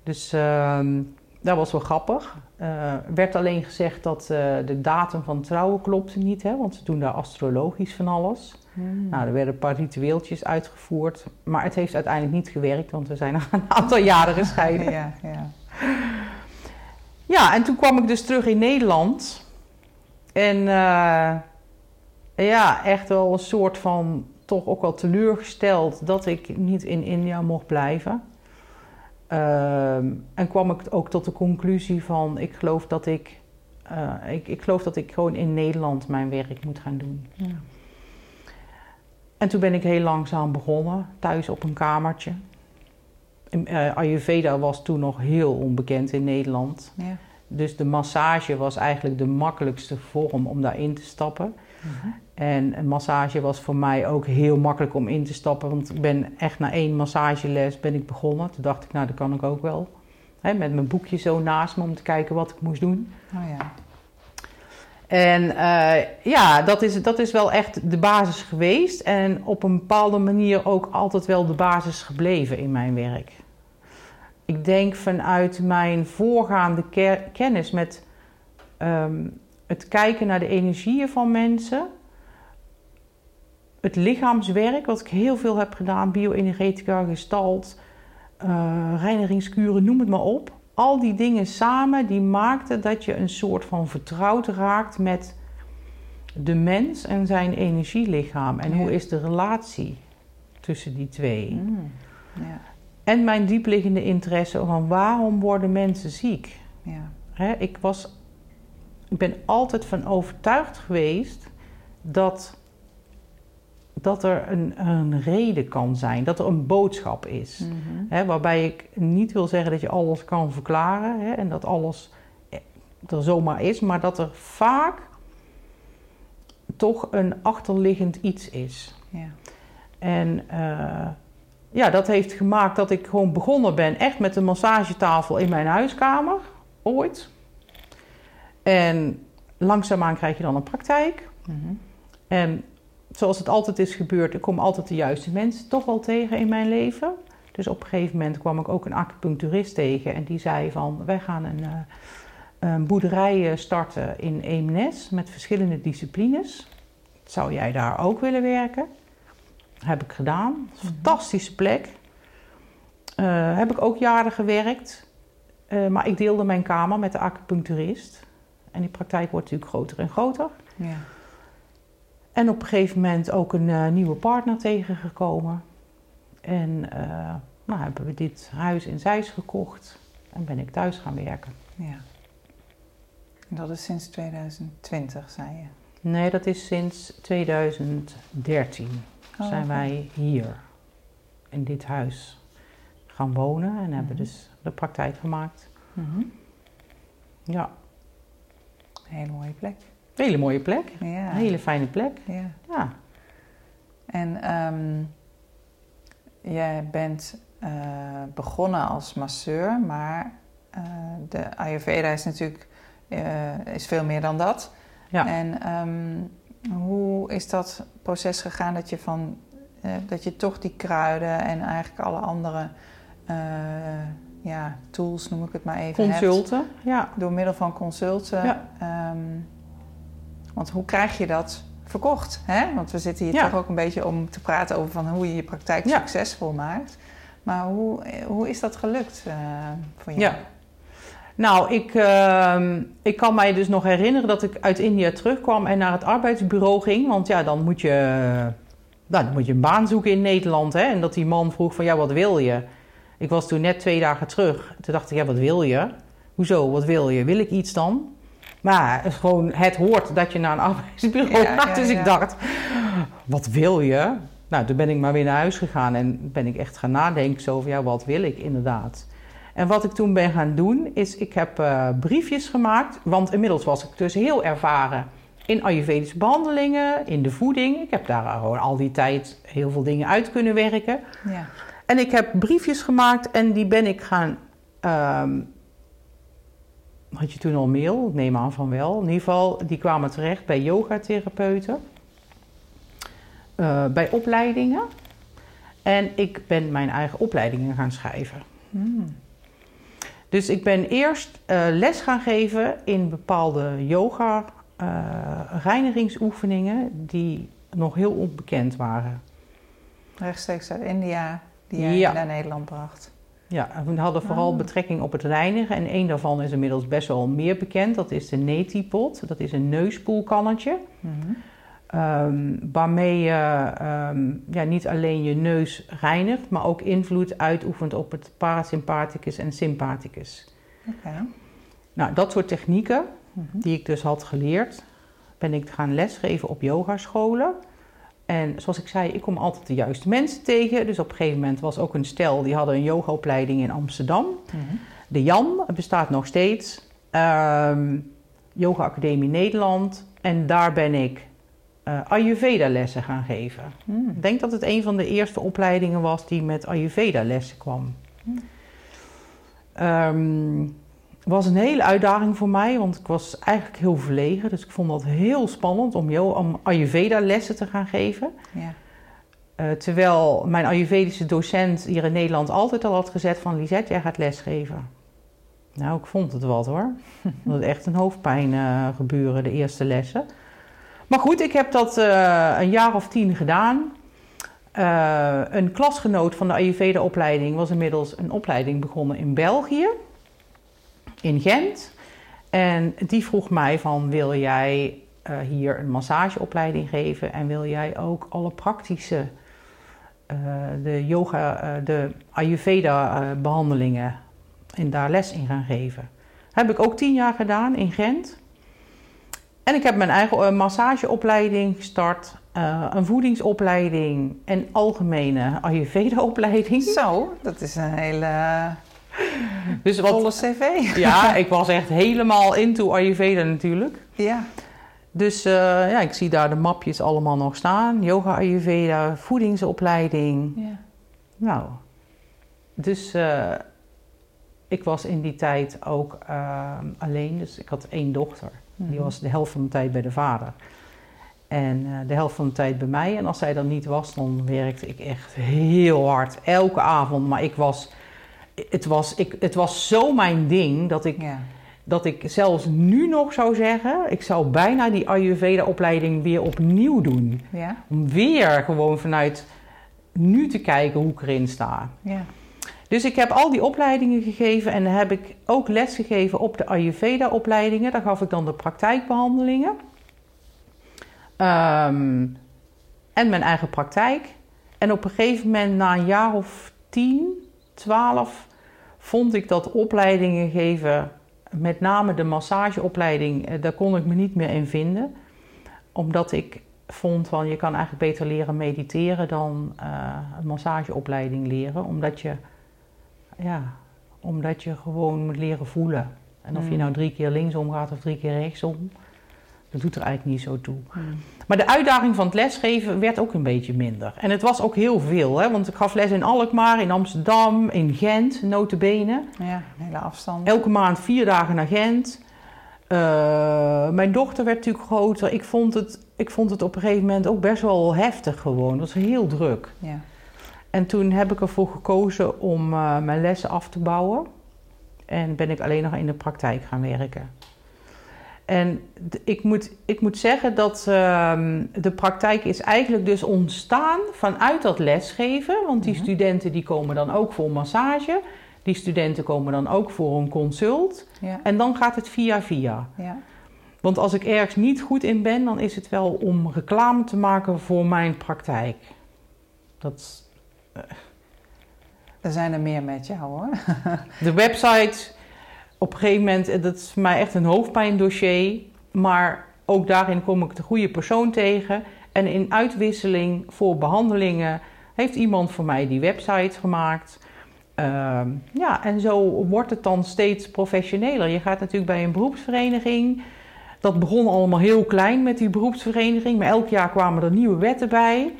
Dus ehm, dat was wel grappig. Eh werd alleen gezegd dat eh, de datum van trouwen klopte niet, hè, want ze doen daar astrologisch van alles. Hmm. Nou, er werden een paar ritueeltjes uitgevoerd, maar het heeft uiteindelijk niet gewerkt, want we zijn al een aantal jaren gescheiden. Ja, ja. Ja, en toen kwam ik dus terug in Nederland. En eh, ja, echt wel een soort van toch ook wel teleurgesteld dat ik niet in India mocht blijven. Ehm, en kwam ik ook tot de conclusie van ik geloof dat ik, eh, ik, ik geloof dat ik gewoon in Nederland mijn werk moet gaan doen. Ja. En toen ben ik heel langzaam begonnen, thuis op een kamertje. Eh, Ayurveda was toen nog heel onbekend in Nederland. Ja. Dus de massage was eigenlijk de makkelijkste vorm om daarin te stappen. En een massage was voor mij ook heel makkelijk om in te stappen. Want ik ben echt na één massageles ben ik begonnen. Toen dacht ik, nou dat kan ik ook wel. met mijn boekje zo naast me om te kijken wat ik moest doen. Oh ja. En uh, ja, dat is, dat is wel echt de basis geweest. En op een bepaalde manier ook altijd wel de basis gebleven in mijn werk. Ik denk vanuit mijn voorgaande kennis met um, het kijken naar de energieën van mensen. Het lichaamswerk, wat ik heel veel heb gedaan, bioenergetica, gestalt, uh, reinigingskuren, noem het maar op al die dingen samen, die maakten dat je een soort van vertrouwd raakt met de mens en zijn energielichaam. En hoe is de relatie tussen die twee? Mm, ja. En mijn diepliggende interesse van waarom worden mensen ziek? Ja. ik, was, ik ben altijd van overtuigd geweest dat dat er een, een reden kan zijn, dat er een boodschap is. Mhm. waarbij ik niet wil zeggen dat je alles kan verklaren en dat alles er zomaar is, maar dat er vaak toch een achterliggend iets is. Ja. En uh, ja, dat heeft gemaakt dat ik gewoon begonnen ben echt met een massagetafel in mijn huiskamer, ooit. En langzaamaan krijg je dan een praktijk. Mhm. En zoals het altijd is gebeurd, ik kom altijd de juiste mensen toch wel tegen in mijn leven. Dus op een gegeven moment kwam ik ook een acupuncturist tegen en die zei van wij gaan een, uh, een boerderij starten in Eemnes met verschillende disciplines. Zou jij daar ook willen werken? Heb ik gedaan. Mhm. Fantastische plek. Uh, heb ik ook jaren gewerkt. Uh, maar ik deelde mijn kamer met de acupuncturist. En die praktijk wordt natuurlijk groter en groter. Ja. En op een gegeven moment ook een uh, nieuwe partner tegengekomen. En uh, nou hebben we dit huis in Zeist gekocht en ben ik thuis gaan werken. Ja. Dat is sinds 2020, zei je? Nee, dat is sinds 2013 zijn wij hier in dit huis gaan wonen en hebben mhm. dus de praktijk gemaakt. Mm Ja. Een hele mooie plek. Een hele mooie plek. Ja. Een hele fijne plek. Ja. ja. En um, jij bent uh, begonnen als masseur, maar uh, de Ayurveda is natuurlijk uh, is veel meer dan dat. Ja. En um, hoe is dat proces gegaan dat je van dat je toch die kruiden en eigenlijk alle andere ja, tools, noem ik het maar even. Consulten, ja. Door middel van consulten. Ja. Um, want hoe krijg je dat verkocht? Hè? Want we zitten hier toch ook een beetje om te praten over van hoe je je praktijk succesvol maakt. Maar hoe, hoe is dat gelukt uh, voor jou? Ja. Nou, ik, uh, ik kan mij dus nog herinneren dat ik uit India terugkwam en naar het arbeidsbureau ging. Want ja, dan moet je, nou, dan moet je een baan zoeken in Nederland. Hè? En dat die man vroeg van, ja, wat wil je? Ik was toen net twee dagen terug. Toen dacht ik, ja, wat wil je? Hoezo, wat wil je? Wil ik iets dan? Maar het, gewoon, het hoort dat je naar een arbeidsbureau gaat. dus ik dacht, wat wil je? Nou, toen ben ik maar weer naar huis gegaan en ben ik echt gaan nadenken over, ja, wat wil ik inderdaad? En wat ik toen ben gaan doen, is ik heb uh, briefjes gemaakt. Want inmiddels was ik dus heel ervaren in Ayurvedische behandelingen, in de voeding. Ik heb daar gewoon al die tijd heel veel dingen uit kunnen werken. Ja. En ik heb briefjes gemaakt en die ben ik gaan ehm, had je toen al mail? Ik neem aan van wel. In ieder geval, die kwamen terecht bij yogatherapeuten. Uh, bij opleidingen. En ik ben mijn eigen opleidingen gaan schrijven. Hmm. Dus ik ben eerst uh, les gaan geven in bepaalde yoga uh, reinigingsoefeningen die nog heel onbekend waren. Rechtstreeks uit India, die jij naar Nederland bracht. Ja, we hadden vooral ah. betrekking op het reinigen. En één daarvan is inmiddels best wel meer bekend. Dat is de Neti-pot. Dat is een neuspoelkannetje. Mm waarmee je ehm, ja, niet alleen je neus reinigt, maar ook invloed uitoefent op het parasympathicus en sympathicus. Okay. Nou, dat soort technieken, mhm. die ik dus had geleerd, ben ik gaan lesgeven op yogascholen. En zoals ik zei, ik kom altijd de juiste mensen tegen. Dus op een gegeven moment was ook een stel, die hadden een yogaopleiding in Amsterdam. Mhm. De Jan, het bestaat nog steeds. Um, Yoga Academie Nederland. En daar ben ik uh, Ayurveda-lessen gaan geven. Hmm. Ik denk dat het een van de eerste opleidingen was die met Ayurveda-lessen kwam. Ehm, was een hele uitdaging voor mij, want ik was eigenlijk heel verlegen. Dus ik vond dat heel spannend om, om Ayurveda-lessen te gaan geven. Ja. Eh, terwijl mijn Ayurvedische docent hier in Nederland altijd al had gezet van... Lisette, jij gaat lesgeven. Nou, ik vond het wat hoor. Dat had echt een hoofdpijn eh, gebeuren, de eerste lessen. Maar goed, ik heb dat eh, een jaar of tien gedaan. Een klasgenoot van de Ayurveda-opleiding was inmiddels een opleiding begonnen in België. In Gent. En die vroeg mij van, wil jij eh, hier een massageopleiding geven... en wil jij ook alle praktische, eh, de yoga, eh, de Ayurveda-behandelingen... en daar les in gaan geven. Heb ik ook tien jaar gedaan in Gent. En ik heb mijn eigen massageopleiding gestart, een voedingsopleiding en algemene Ayurveda-opleiding. Zo, dat is een hele Dus wat, volle cv. ja, ik was echt helemaal into Ayurveda natuurlijk. Ja. Dus eh, ja, ik zie daar de mapjes allemaal nog staan. Yoga Ayurveda, voedingsopleiding. ja. Nou, dus eh, ik was in die tijd ook eh, alleen. Dus ik had één dochter. Die Mhm. was de helft van de tijd bij de vader. En de helft van de tijd bij mij. En als zij dan niet was, dan werkte ik echt heel hard. Elke avond. Maar ik was... Het was, ik, het was zo mijn ding dat ik, Ja. dat ik zelfs nu nog zou zeggen... Ik zou bijna die Ayurveda-opleiding weer opnieuw doen. Ja. Om weer gewoon vanuit nu te kijken hoe ik erin sta. Ja. Dus ik heb al die opleidingen gegeven en heb ik ook les gegeven op de Ayurveda-opleidingen. Daar gaf ik dan de praktijkbehandelingen. Ehm, en mijn eigen praktijk. En op een gegeven moment, na een jaar of 10, 12, vond ik dat opleidingen geven, met name de massageopleiding, eh, daar kon ik me niet meer in vinden. Omdat ik vond van je kan eigenlijk beter leren mediteren dan eh, een massageopleiding leren. Omdat je ja, omdat je gewoon moet leren voelen. En of je Mm. nou drie keer linksom gaat of drie keer rechtsom, dat doet er eigenlijk niet zo toe. Hmm. Maar de uitdaging van het lesgeven werd ook een beetje minder. En het was ook heel veel, hè? want ik gaf les in Alkmaar, in Amsterdam, in Gent, notabene. Ja, een hele afstand. Elke maand vier dagen naar Gent. Eh, mijn dochter werd natuurlijk groter. Ik vond, het, ik vond het op een gegeven moment ook best wel heftig gewoon. Het was heel druk. Ja. En toen heb ik ervoor gekozen om eh, mijn lessen af te bouwen. En ben ik alleen nog in de praktijk gaan werken. En ik moet, ik moet zeggen dat ehm, de praktijk is eigenlijk dus ontstaan vanuit dat lesgeven. Want die Mhm. studenten die komen dan ook voor massage. Die studenten komen dan ook voor een consult. Ja. En dan gaat het via via. Ja. Want als ik ergens niet goed in ben, dan is het wel om reclame te maken voor mijn praktijk. Dat Er zijn er meer met jou hoor. De website, op een gegeven moment, eh, dat is mij echt een hoofdpijndossier. Maar ook daarin kom ik de goede persoon tegen. En in uitwisseling voor behandelingen heeft iemand voor mij die website gemaakt. Ehm, ja, en zo wordt het dan steeds professioneler. Je gaat natuurlijk bij een beroepsvereniging. Dat begon allemaal heel klein met die beroepsvereniging. Maar elk jaar kwamen er nieuwe wetten bij.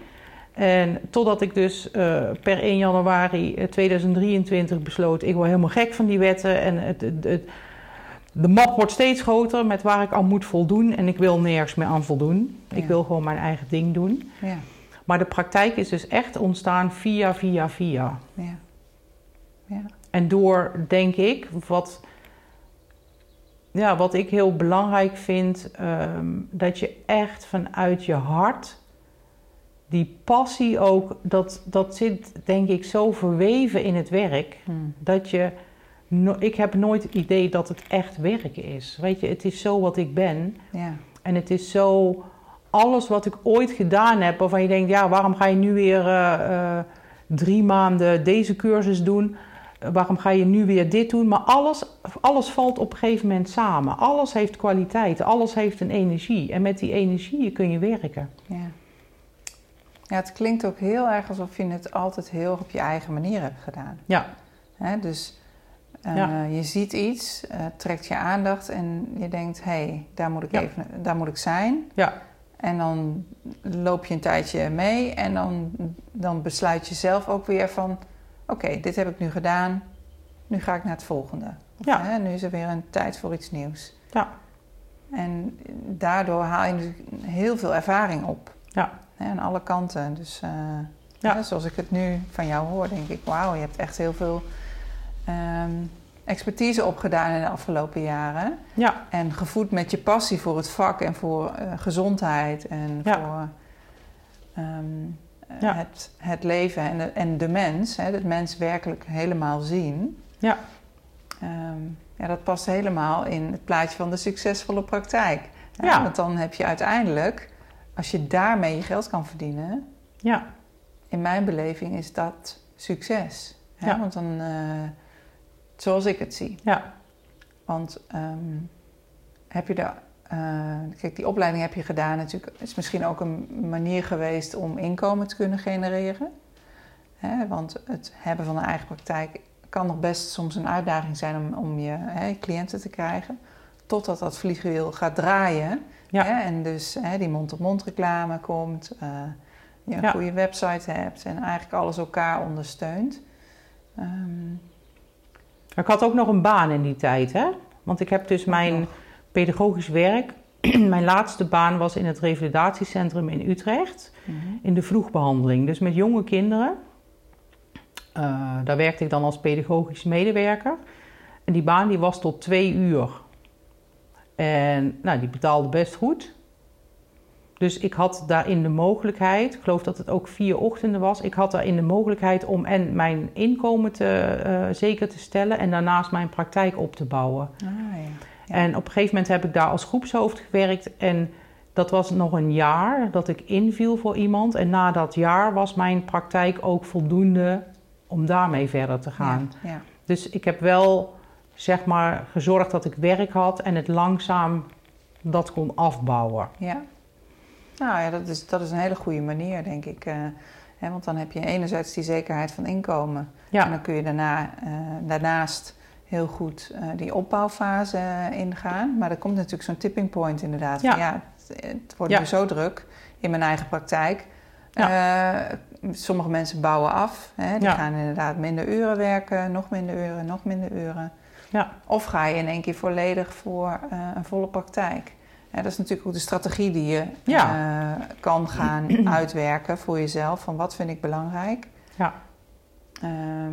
En totdat ik dus eh, per 1 januari eh, 2023 besloot... ik word helemaal gek van die wetten. En het, het, het- de map wordt steeds groter met waar ik aan moet voldoen. En ik wil nergens meer aan voldoen. Ik wil gewoon mijn eigen ding doen. Ja. Maar de praktijk is dus echt ontstaan via, via, via. Ja. Ja. En door, denk ik, wat, ja, wat ik heel belangrijk vind, ehm, dat je echt vanuit je hart die passie ook, dat, dat zit denk ik zo verweven in het werk, Hmm. dat je, no- ik heb nooit het idee dat het echt werken is. Weet je, het is zo wat ik ben Ja. en het is zo alles wat ik ooit gedaan heb, waarvan je denkt, ja, waarom ga je nu weer eh, eh, drie maanden deze cursus doen? Eh, Waarom ga je nu weer dit doen? Maar alles, alles valt op een gegeven moment samen. Alles heeft kwaliteit, alles heeft een energie. En met die energie kun je werken. Ja. Ja, het klinkt ook heel erg alsof je het altijd heel op je eigen manier hebt gedaan. Ja, Hè? Dus eh, Ja. je ziet iets, eh, trekt je aandacht en je denkt, hé, hey, daar, moet ik Ja. even, daar moet ik zijn. ja, En dan loop je een tijdje mee en dan, dan besluit je zelf ook weer van... Oké, dit heb ik nu gedaan, nu ga ik naar het volgende. Of, Ja. hè, nu is er weer een tijd voor iets nieuws. Ja. En daardoor haal je natuurlijk heel veel ervaring op. Ja. Hè, aan alle kanten. Dus eh, Ja. zoals ik het nu van jou hoor, denk ik... Wauw, je hebt echt heel veel ehm, expertise opgedaan in de afgelopen jaren. Ja. En gevoed met je passie voor het vak en voor eh, gezondheid en Ja. voor ehm, eh, het, het leven en de, en de mens. Hè, het mens werkelijk helemaal zien. Ja. Ehm, ja, dat past helemaal in het plaatje van de succesvolle praktijk. Ja. Want dan heb je uiteindelijk, als je daarmee je geld kan verdienen... Ja. in mijn beleving is dat succes. Hè? Ja. Want dan, eh, zoals ik het zie. Ja. Want ehm, heb je de, eh, kijk, die opleiding heb je gedaan natuurlijk. is misschien ook een manier geweest om inkomen te kunnen genereren. Hè? Want het hebben van een eigen praktijk kan nog best soms een uitdaging zijn om, om je hè, cliënten te krijgen. Totdat dat vliegwiel gaat draaien. Ja. Hè? En dus hè, die mond-op-mond reclame komt. eh, je een Ja. goede website hebt en eigenlijk alles elkaar ondersteunt. Ehm, Ik had ook nog een baan in die tijd, hè? Want ik heb dus mijn nog. pedagogisch werk. mijn laatste baan was in het revalidatiecentrum in Utrecht. mhm. In de vroegbehandeling. Dus met jonge kinderen. Eh, daar werkte ik dan als pedagogisch medewerker. En die baan die was tot twee uur. En nou, die betaalde best goed. Dus ik had daarin de mogelijkheid, ik geloof dat het ook vier ochtenden was, ik had daarin de mogelijkheid om en mijn inkomen te, eh, zeker te stellen en daarnaast mijn praktijk op te bouwen. Ah, ja. Ja. En op een gegeven moment heb ik daar als groepshoofd gewerkt en dat was nog een jaar dat ik inviel voor iemand. En na dat jaar was mijn praktijk ook voldoende om daarmee verder te gaan. Ja, ja. Dus ik heb wel zeg maar gezorgd dat ik werk had en het langzaam dat kon afbouwen. Ja. Nou ja, dat is, dat is een hele goede manier, denk ik. eh, hè, want dan heb je enerzijds die zekerheid van inkomen. En dan kun je daarna, eh, daarnaast heel goed eh, die opbouwfase ingaan. Maar er komt natuurlijk zo'n tipping point inderdaad. Ja. Van, ja het, het wordt Ja. nu zo druk in mijn eigen praktijk. Sommige mensen bouwen af. Hè, die gaan inderdaad minder uren werken, nog minder uren, nog minder uren. Ja. Of ga je in één keer volledig voor eh, een volle praktijk. Ja, dat is natuurlijk ook de strategie die je Ja. eh, kan gaan uitwerken voor jezelf. Van wat vind ik belangrijk. Ja. Ehm,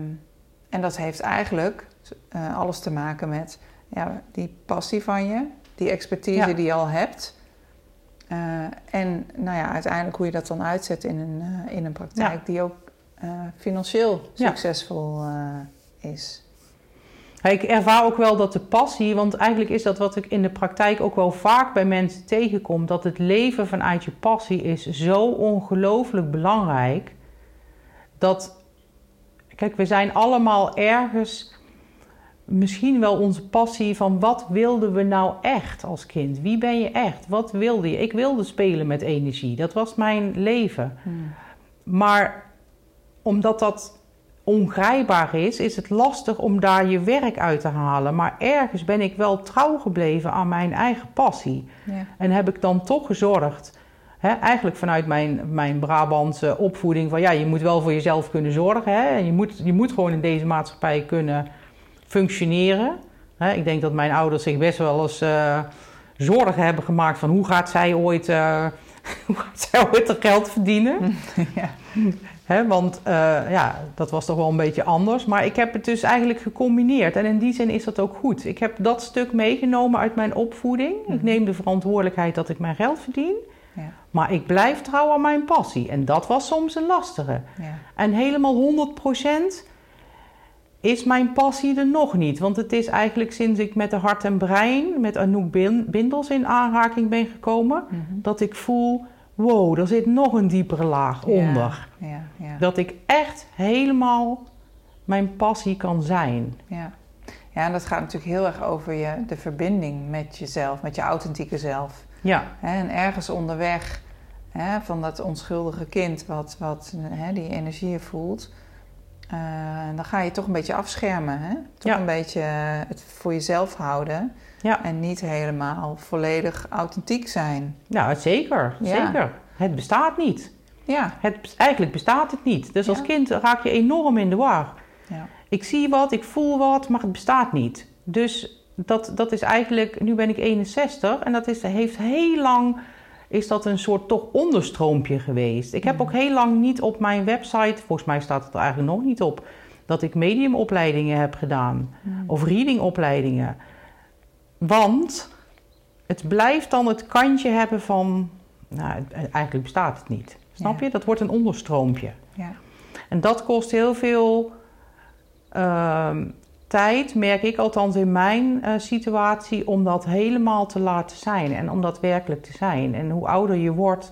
en dat heeft eigenlijk eh, alles te maken met ja, die passie van je. Die expertise Ja. die je al hebt. En nou ja, uiteindelijk hoe je dat dan uitzet in een, in een praktijk die ook financieel succesvol is. Ik ervaar ook wel dat de passie, want eigenlijk is dat wat ik in de praktijk ook wel vaak bij mensen tegenkom, dat het leven vanuit je passie is zo ongelooflijk belangrijk. Dat, kijk, we zijn allemaal ergens misschien wel onze passie van wat wilden we nou echt als kind? Wie ben je echt? Wat wilde je? Ik wilde spelen met energie, dat was mijn leven. Maar omdat dat ongrijpbaar is, is het lastig om daar je werk uit te halen. Maar ergens ben ik wel trouw gebleven aan mijn eigen passie. Ja. En heb ik dan toch gezorgd, hè, eigenlijk vanuit mijn, mijn Brabantse opvoeding, van ja, je moet wel voor jezelf kunnen zorgen. Hè, en je moet, je moet gewoon in deze maatschappij kunnen functioneren. Hè, ik denk dat mijn ouders zich best wel eens eh, zorgen hebben gemaakt van hoe gaat zij ooit, eh, hoe gaat zij ooit er geld verdienen. ja. Want eh, ja, dat was toch wel een beetje anders. Maar ik heb het dus eigenlijk gecombineerd. En in die zin is dat ook goed. Ik heb dat stuk meegenomen uit mijn opvoeding. Ik Mhm. neem de verantwoordelijkheid dat ik mijn geld verdien. Ja. Maar ik blijf trouw aan mijn passie. En dat was soms een lastige. Ja. En helemaal 100% is mijn passie er nog niet. Want het is eigenlijk sinds ik met de hart en brein, met Anouk Bin- Bindels in aanraking ben gekomen, Mhm. dat ik voel, wow, er zit nog een diepere laag onder. Ja, ja, Dat ik echt helemaal mijn passie kan zijn. ja. Ja, en dat gaat natuurlijk heel erg over je, de verbinding met jezelf, met je authentieke zelf. Ja, en ergens onderweg hè, van dat onschuldige kind wat, wat hè, die energieën voelt, dan ga je toch een beetje afschermen. Hè? Toch Ja. een beetje het voor jezelf houden. Ja. En niet helemaal volledig authentiek zijn. Nou, zeker. Ja. Zeker. Het bestaat niet. Ja. Het, eigenlijk bestaat het niet. Dus als kind raak je enorm in de war. Ja. Ik zie wat, ik voel wat, maar het bestaat niet. Dus dat, dat is eigenlijk, nu ben ik 61 en dat is, heeft heel lang, is dat een soort toch onderstroompje geweest. Ik heb ook heel lang niet op mijn website, volgens mij staat het er eigenlijk nog niet op, dat ik mediumopleidingen heb gedaan Mm. of readingopleidingen. Want het blijft dan het kantje hebben van, nou, eigenlijk bestaat het niet. Snap Ja. je? Dat wordt een onderstroompje. Ja. En dat kost heel veel ehm, tijd, merk ik althans in mijn eh, situatie, om dat helemaal te laten zijn en om dat werkelijk te zijn. En hoe ouder je wordt,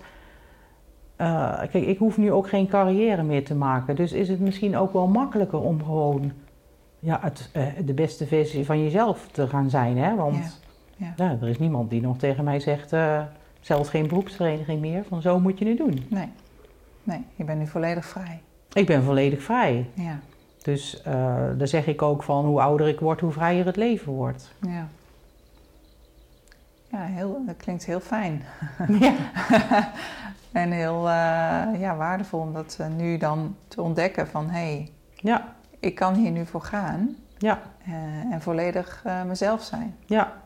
eh, kijk, ik hoef nu ook geen carrière meer te maken, dus is het misschien ook wel makkelijker om gewoon ja, het, eh, de beste versie van jezelf te gaan zijn. Hè? Want Ja. ja, er is niemand die nog tegen mij zegt, eh, zelfs geen beroepsvereniging meer, van zo moet je het doen. Nee. Nee, je bent nu volledig vrij. Ik ben volledig vrij. Ja. Dus eh daar zeg ik ook van hoe ouder ik word, hoe vrijer het leven wordt. Ja. Ja, heel, dat klinkt heel fijn. ja. En heel ja, waardevol om dat nu dan te ontdekken van... hé, hey, ja, ik kan hier nu voor gaan ja, eh, en volledig eh, mezelf zijn. ja.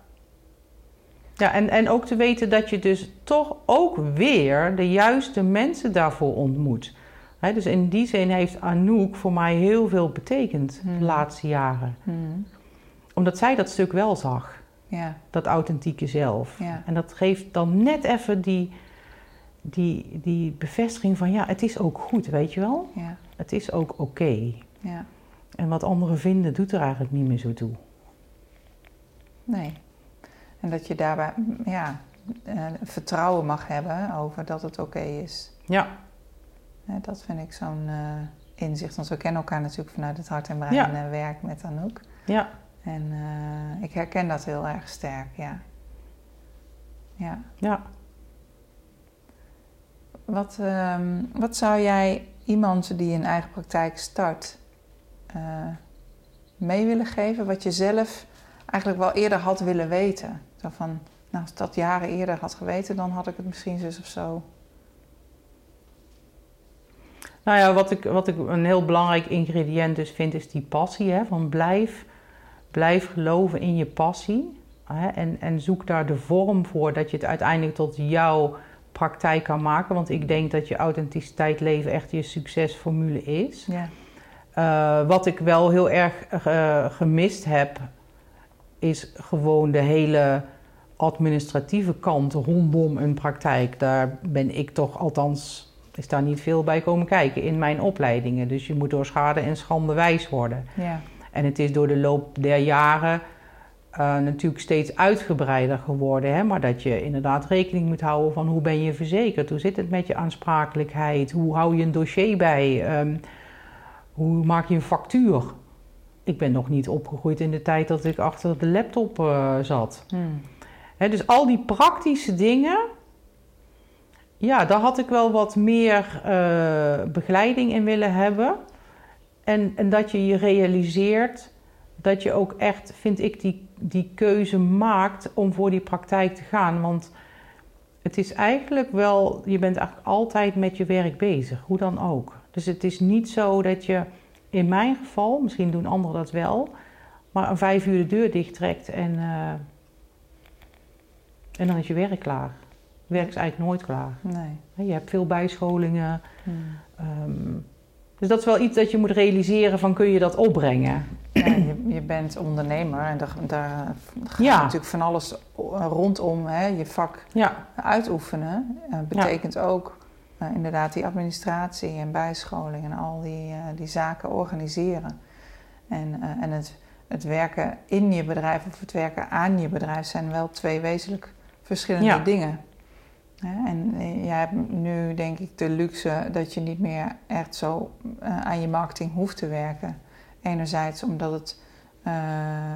Ja, en, en ook te weten dat je dus toch ook weer de juiste mensen daarvoor ontmoet. Dus in die zin heeft Anouk voor mij heel veel betekend Hmm. de laatste jaren. Hmm. Omdat zij dat stuk wel zag, Ja, dat authentieke zelf. Ja. En dat geeft dan net even die, die, die bevestiging van ja, het is ook goed, weet je wel? ja, Het is ook oké. ja. En wat anderen vinden, doet er eigenlijk niet meer zo toe. Nee. En dat je daarbij ja, eh, vertrouwen mag hebben over dat het oké is. Ja, dat vind ik zo'n eh, inzicht. Want we kennen elkaar natuurlijk vanuit het hart en brein Ja. eh, werk met Anouk. ja, En ik herken dat heel erg sterk, ja. Ja. ja. Wat, ehm, wat zou jij iemand die een eigen praktijk start mee willen geven? Wat je zelf eigenlijk wel eerder had willen weten? Zo van, nou, als ik dat jaren eerder had geweten, dan had ik het misschien zus of zo. Nou ja, wat ik, wat ik een heel belangrijk ingrediënt dus vind, is die passie. Hè? Van blijf, blijf geloven in je passie. Hè? En, en zoek daar de vorm voor dat je het uiteindelijk tot jouw praktijk kan maken. Want ik denk dat je authenticiteit leven echt je succesformule is. Ja. Eh, wat ik wel heel erg eh, gemist heb, is gewoon de hele administratieve kant rondom een praktijk. Daar ben ik toch, althans, is daar niet veel bij komen kijken in mijn opleidingen. Dus je moet door schade en schande wijs worden. Ja. En het is door de loop der jaren eh, natuurlijk steeds uitgebreider geworden. Hè? Maar dat je inderdaad rekening moet houden van hoe ben je verzekerd? Hoe zit het met je aansprakelijkheid? Hoe hou je een dossier bij? Ehm, hoe maak je een factuur? Ik ben nog niet opgegroeid in de tijd dat ik achter de laptop eh, zat. Hmm. Dus al die praktische dingen, ja, daar had ik wel wat meer eh, begeleiding in willen hebben. En, en dat je je realiseert dat je ook echt, vind ik, die, die keuze maakt om voor die praktijk te gaan. Want het is eigenlijk wel, je bent eigenlijk altijd met je werk bezig, hoe dan ook. Dus het is niet zo dat je, in mijn geval, misschien doen anderen dat wel, maar een vijf uur de deur dichttrekt en, eh, en dan is je werk klaar. Werk is eigenlijk nooit klaar. Nee. Je hebt veel bijscholingen. Hmm. ehm, dus dat is wel iets dat je moet realiseren van kun je dat opbrengen. Ja, je, je bent ondernemer en daar, daar gaat Ja. natuurlijk van alles rondom hè, je vak Ja, uitoefenen. Eh, betekent ook eh, inderdaad die administratie en bijscholing en al die, eh, die zaken organiseren. En, eh, en het, het werken in je bedrijf of het werken aan je bedrijf zijn wel twee wezenlijk verschillende Ja. dingen. En eh, jij hebt nu denk ik de luxe dat je niet meer echt zo aan je marketing hoeft te werken. Enerzijds omdat het,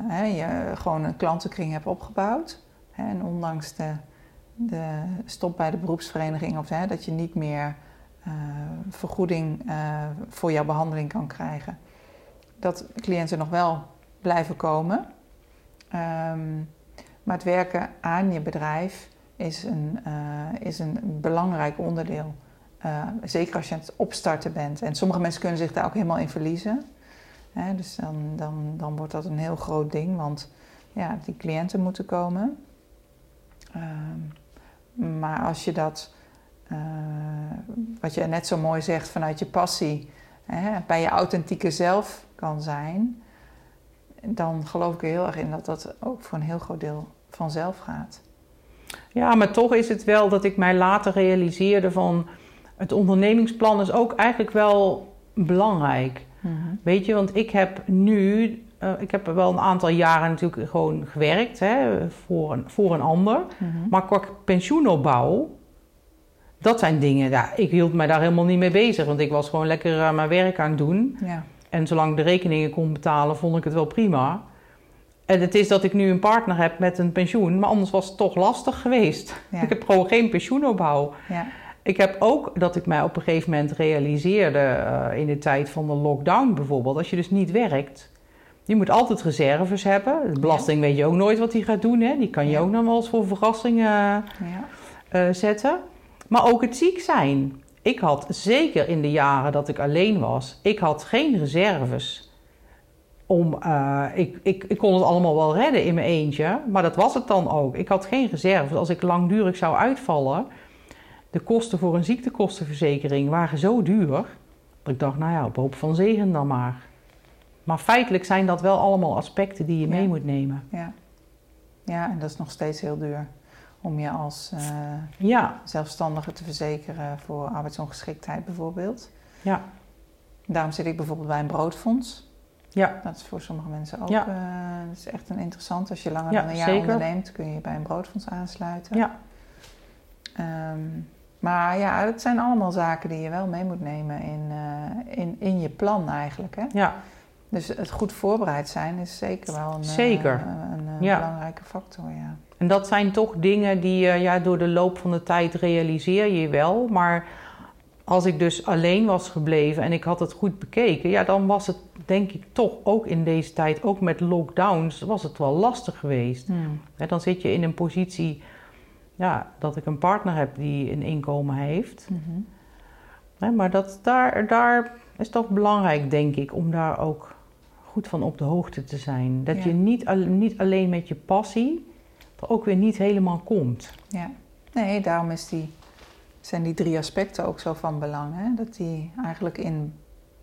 hè, je gewoon een klantenkring hebt opgebouwd. Hè, en ondanks de, de stop bij de beroepsvereniging, of hè, dat je niet meer vergoeding voor jouw behandeling kan krijgen. Dat cliënten nog wel blijven komen. Ehm, maar het werken aan je bedrijf is een, is een belangrijk onderdeel. zeker als je aan het opstarten bent. En sommige mensen kunnen zich daar ook helemaal in verliezen. Hè, dus dan, dan, dan wordt dat een heel groot ding, want ja, die cliënten moeten komen. Ehm, maar als je dat, uh, wat je net zo mooi zegt, vanuit je passie, hè, bij je authentieke zelf kan zijn, dan geloof ik er heel erg in dat dat ook voor een heel groot deel vanzelf gaat. Ja, maar toch is het wel dat ik mij later realiseerde van het ondernemingsplan is ook eigenlijk wel belangrijk. Mhm. Weet je, want ik heb nu, uh, ik heb wel een aantal jaren natuurlijk gewoon gewerkt hè, voor, een, voor een ander. Mhm. Maar qua pensioenopbouw, dat zijn dingen, ja, ik hield mij daar helemaal niet mee bezig. Want ik was gewoon lekker uh, mijn werk aan het doen. Ja. En zolang ik de rekeningen kon betalen, vond ik het wel prima. En het is dat ik nu een partner heb met een pensioen, maar anders was het toch lastig geweest. Ik heb gewoon geen pensioenopbouw. Ja. Ik heb ook dat ik mij op een gegeven moment realiseerde uh, in de tijd van de lockdown bijvoorbeeld, als je dus niet werkt, je moet altijd reserves hebben. De belasting weet je ook nooit wat die gaat doen, hè? die kan je ook nog wel eens voor verrassingen ja. uh, zetten. Maar ook het ziek zijn. Ik had zeker in de jaren dat ik alleen was, ik had geen reserves. Om, uh, ik, ik, ik kon het allemaal wel redden in mijn eentje, maar dat was het dan ook. Ik had geen reserves. Als ik langdurig zou uitvallen, de kosten voor een ziektekostenverzekering waren zo duur. Dat ik dacht, nou ja, op hoop van zegen dan maar. Maar feitelijk zijn dat wel allemaal aspecten die je mee moet nemen. Ja. ja, en dat is nog steeds heel duur. Om je als uh, ja. zelfstandige te verzekeren voor arbeidsongeschiktheid bijvoorbeeld. Ja. Daarom zit ik bijvoorbeeld bij een broodfonds. Ja. Dat is voor sommige mensen ook ja. uh, dat is echt een interessant. Als je langer dan een jaar zeker. onderneemt, kun je bij een broodfonds aansluiten. Ja. Um, maar ja, het zijn allemaal zaken die je wel mee moet nemen in, uh, in, in je plan eigenlijk. Hè? Ja. Dus het goed voorbereid zijn is zeker wel een, zeker. Uh, een, een ja. belangrijke factor. Ja. En dat zijn toch dingen die je ja, door de loop van de tijd realiseer je wel. Maar als ik dus alleen was gebleven en ik had het goed bekeken, ja, dan was het denk ik toch ook in deze tijd, ook met lockdowns, was het wel lastig geweest. Hmm. Ja, dan zit je in een positie ja, dat ik een partner heb die een inkomen heeft. Mhm. maar dat, daar, daar is toch belangrijk, denk ik, om daar ook goed van op de hoogte te zijn. Dat je niet, niet alleen met je passie er ook weer niet helemaal komt. Ja, nee, daarom is die, zijn die drie aspecten ook zo van belang. Hè? Dat die eigenlijk in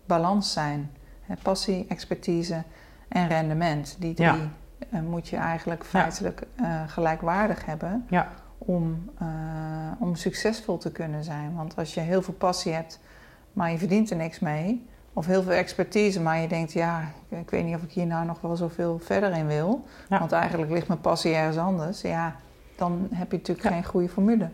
balans zijn. Hè? Passie, expertise en rendement. Die drie uh, moet je eigenlijk feitelijk uh, gelijkwaardig hebben. Ja om, uh, om succesvol te kunnen zijn. Want als je heel veel passie hebt, maar je verdient er niks mee, of heel veel expertise, maar je denkt, ja, ik weet niet of ik hier nou nog wel zoveel verder in wil, want eigenlijk ligt mijn passie ergens anders, ja, dan heb je natuurlijk geen goede formule.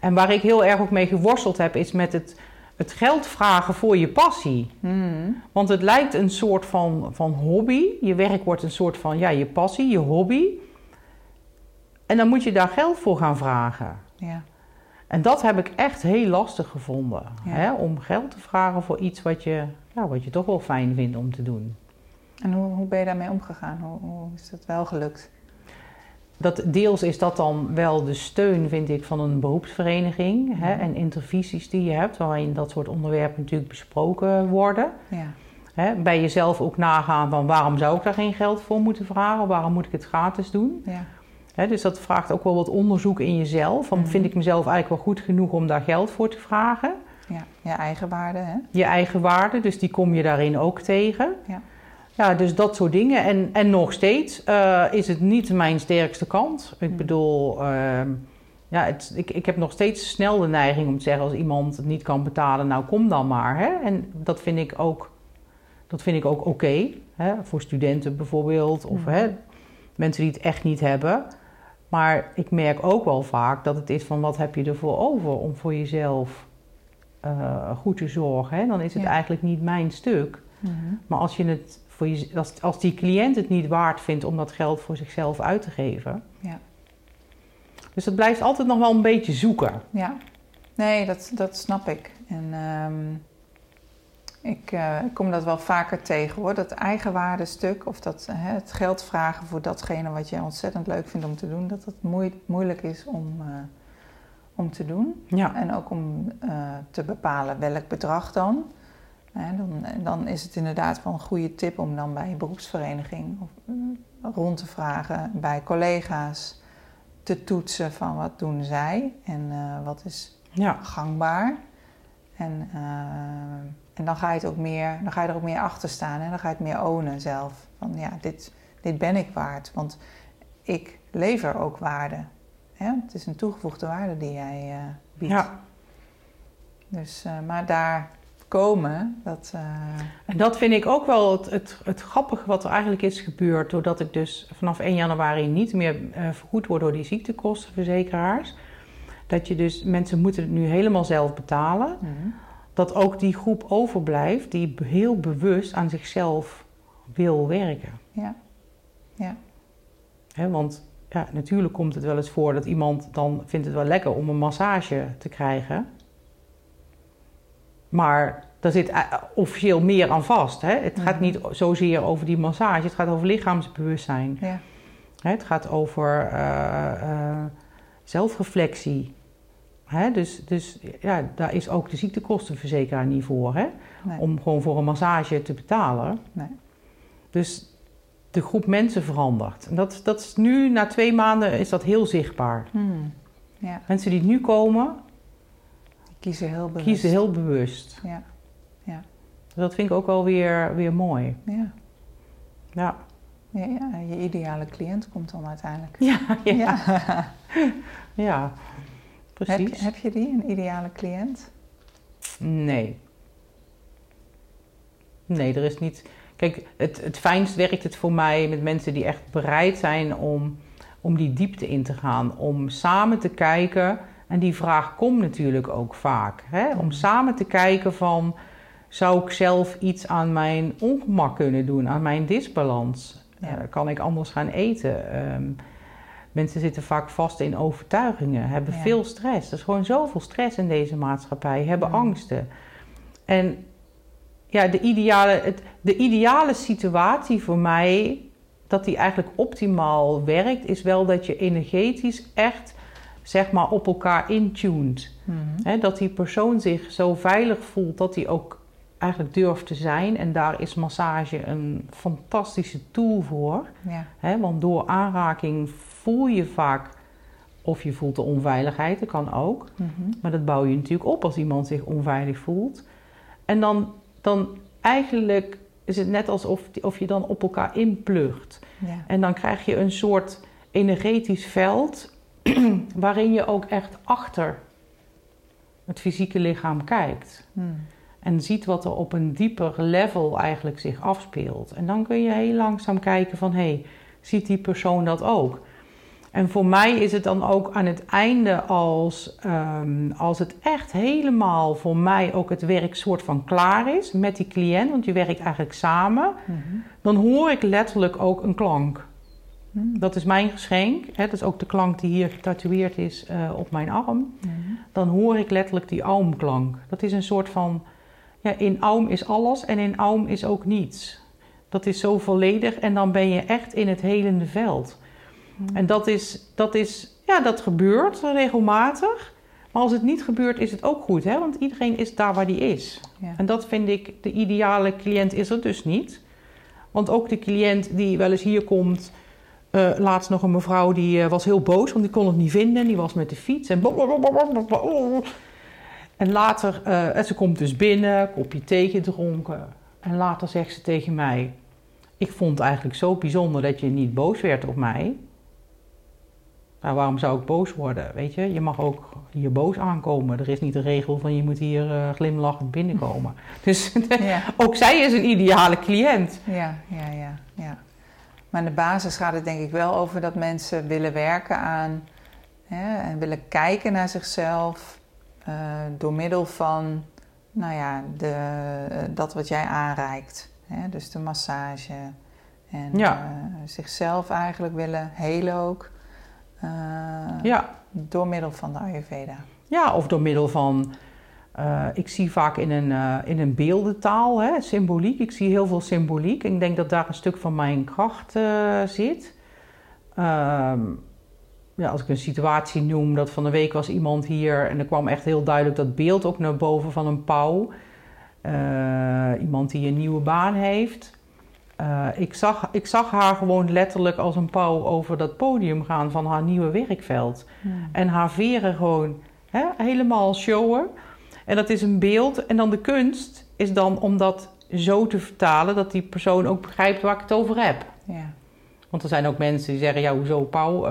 En waar ik heel erg ook mee geworsteld heb, is met het, het geld vragen voor je passie. Hmm. Want het lijkt een soort van, van hobby. Je werk wordt een soort van, ja, je passie, je hobby. En dan moet je daar geld voor gaan vragen. Ja. En dat heb ik echt heel lastig gevonden. Hè? Om geld te vragen voor iets wat je, ja, wat je toch wel fijn vindt om te doen. En hoe, hoe ben je daarmee omgegaan? Hoe, hoe is dat wel gelukt? Dat, deels is dat dan wel de steun, vind ik, van een beroepsvereniging. Hè, en intervisies die je hebt, waarin dat soort onderwerpen natuurlijk besproken worden. Ja. Hè, bij jezelf ook nagaan van waarom zou ik daar geen geld voor moeten vragen? Waarom moet ik het gratis doen? Ja dus dat vraagt ook wel wat onderzoek in jezelf. Van, mhm. Vind ik mezelf eigenlijk wel goed genoeg om daar geld voor te vragen? Ja, je eigen waarde. Hè? Je eigen waarde, dus die kom je daarin ook tegen. Ja, ja dus dat soort dingen. En, en nog steeds uh, is het niet mijn sterkste kant. Ik mhm. bedoel, uh, ja, het, ik, ik heb nog steeds snel de neiging om te zeggen... als iemand het niet kan betalen, nou kom dan maar. Hè? En dat vind ik ook, dat vind ik ook oké. Okay, voor studenten bijvoorbeeld, of mhm. hè, mensen die het echt niet hebben... Maar ik merk ook wel vaak dat het is van wat heb je ervoor over om voor jezelf uh, goed te zorgen. Hè? Dan is het eigenlijk niet mijn stuk. Mhm. Maar als, je het voor je, als, als die cliënt het niet waard vindt om dat geld voor zichzelf uit te geven. Ja. Dus het blijft altijd nog wel een beetje zoeken. Ja. Nee, dat, dat snap ik. En ehm, ik, uh, ik kom dat wel vaker tegen hoor. Dat eigenwaardestuk of dat, hè, het geld vragen voor datgene wat je ontzettend leuk vindt om te doen, dat het moeilijk is om, uh, om te doen. Ja. En ook om uh, te bepalen welk bedrag dan. dan. Dan is het inderdaad wel een goede tip om dan bij je beroepsvereniging of, rond te vragen, bij collega's te toetsen van wat doen zij en wat is ja. gangbaar. En en dan ga je, het ook meer, dan ga je er ook meer achter staan en dan ga je het meer ownen zelf. Van ja, dit, dit ben ik waard, want ik lever ook waarde. Het is een toegevoegde waarde die jij uh, biedt. Ja. Dus, uh, maar daar komen, dat... Uh... En dat vind ik ook wel het, het, het, grappige wat er eigenlijk is gebeurd... doordat ik dus vanaf 1 januari niet meer vergoed word door die ziektekostenverzekeraars. Dat je dus, mensen moeten het nu helemaal zelf betalen... Mm dat ook die groep overblijft die heel bewust aan zichzelf wil werken. Ja. ja. want ja, natuurlijk komt het wel eens voor dat iemand dan vindt het wel lekker om een massage te krijgen. Maar daar zit eh, officieel meer aan vast. Hè? Het gaat niet zozeer over die massage, het gaat over lichaamsbewustzijn. Ja. Het gaat over uh, uh, zelfreflectie. Hè? Dus, dus ja, daar is ook de ziektekostenverzekeraar niet voor. Hè? Om gewoon voor een massage te betalen. Nee. Dus de groep mensen verandert. En dat, dat is nu, na twee maanden, is dat heel zichtbaar. Hmm. Ja. Mensen die nu komen... Kiezen heel bewust. Kiezen heel bewust. Ja. ja. Dat vind ik ook wel weer, weer mooi. Ja. Ja. Ja, ja, je ideale cliënt komt dan uiteindelijk. Ja, ja. ja. ja. Precies. Heb, heb je die, een ideale cliënt? Nee. Nee, er is niet. Kijk, het, het fijnst werkt het voor mij met mensen die echt bereid zijn om, om die diepte in te gaan. Om samen te kijken. En die vraag komt natuurlijk ook vaak. Hè? Om mm. samen te kijken van... Zou ik zelf iets aan mijn ongemak kunnen doen? Aan mijn disbalans? Ja. Uh, kan ik anders gaan eten? Um, Mensen zitten vaak vast in overtuigingen, hebben veel stress. Er is gewoon zoveel stress in deze maatschappij, hebben angsten. En ja, de ideale, het, de ideale situatie voor mij, dat die eigenlijk optimaal werkt, is wel dat je energetisch echt zeg maar op elkaar intuned. Mm dat die persoon zich zo veilig voelt dat hij ook eigenlijk durft te zijn. En daar is massage een fantastische tool voor. Ja. want door aanraking voel je vaak of je voelt de onveiligheid, dat kan ook. Mhm. Maar dat bouw je natuurlijk op als iemand zich onveilig voelt. En dan, dan eigenlijk is het net alsof of je dan op elkaar inplugt. Ja. En dan krijg je een soort energetisch veld waarin je ook echt achter het fysieke lichaam kijkt. Hmm. En ziet wat er op een dieper level eigenlijk zich afspeelt. En dan kun je heel langzaam kijken van... hé, hey, ziet die persoon dat ook? En voor mij is het dan ook aan het einde als, um, als het echt helemaal voor mij ook het werk soort van klaar is met die cliënt, want je werkt eigenlijk samen, mhm. dan hoor ik letterlijk ook een klank. Mhm. Dat is mijn geschenk. Hè? Dat is ook de klank die hier getatoeëerd is uh, op mijn arm. Mhm. Dan hoor ik letterlijk die aumklank. Dat is een soort van, ja, in aum is alles en in aum is ook niets. Dat is zo volledig en dan ben je echt in het helende veld. Hmm. En dat is, dat is, ja, dat gebeurt regelmatig. Maar als het niet gebeurt, is het ook goed, hè? want iedereen is daar waar die is. Ja. En dat vind ik, de ideale cliënt is er dus niet. Want ook de cliënt die wel eens hier komt, uh, laatst nog een mevrouw die uh, was heel boos, want die kon het niet vinden. Die was met de fiets en. En later, uh, ze komt dus binnen, kopje thee gedronken. En later zegt ze tegen mij: Ik vond het eigenlijk zo bijzonder dat je niet boos werd op mij. Nou, waarom zou ik boos worden? Weet je, je mag ook hier boos aankomen. Er is niet de regel van je moet hier uh, glimlachend binnenkomen. Dus ja. ook zij is een ideale cliënt. Ja, ja, ja, ja. Maar in de basis gaat het denk ik wel over dat mensen willen werken aan hè, en willen kijken naar zichzelf uh, door middel van, nou ja, de, uh, dat wat jij aanreikt. Hè, dus de massage. En ja. zichzelf eigenlijk willen helen ook. Uh, ja. Door middel van de Ayurveda. Ja, of door middel van. eh, ik zie vaak in een, eh, in een beeldentaal, hè, symboliek. Ik zie heel veel symboliek. Ik denk dat daar een stuk van mijn kracht eh, zit. Ehm, ja, als ik een situatie noem, dat van de week was iemand hier en er kwam echt heel duidelijk dat beeld ook naar boven van een pauw. Eh, iemand die een nieuwe baan heeft. Eh, ik, zag, ik zag haar gewoon letterlijk als een pauw over dat podium gaan van haar nieuwe werkveld. En haar veren gewoon hè, helemaal showen. En dat is een beeld. En dan de kunst is dan om dat zo te vertalen dat die persoon ook begrijpt waar ik het over heb. Ja. Want er zijn ook mensen die zeggen, ja, hoezo pauw?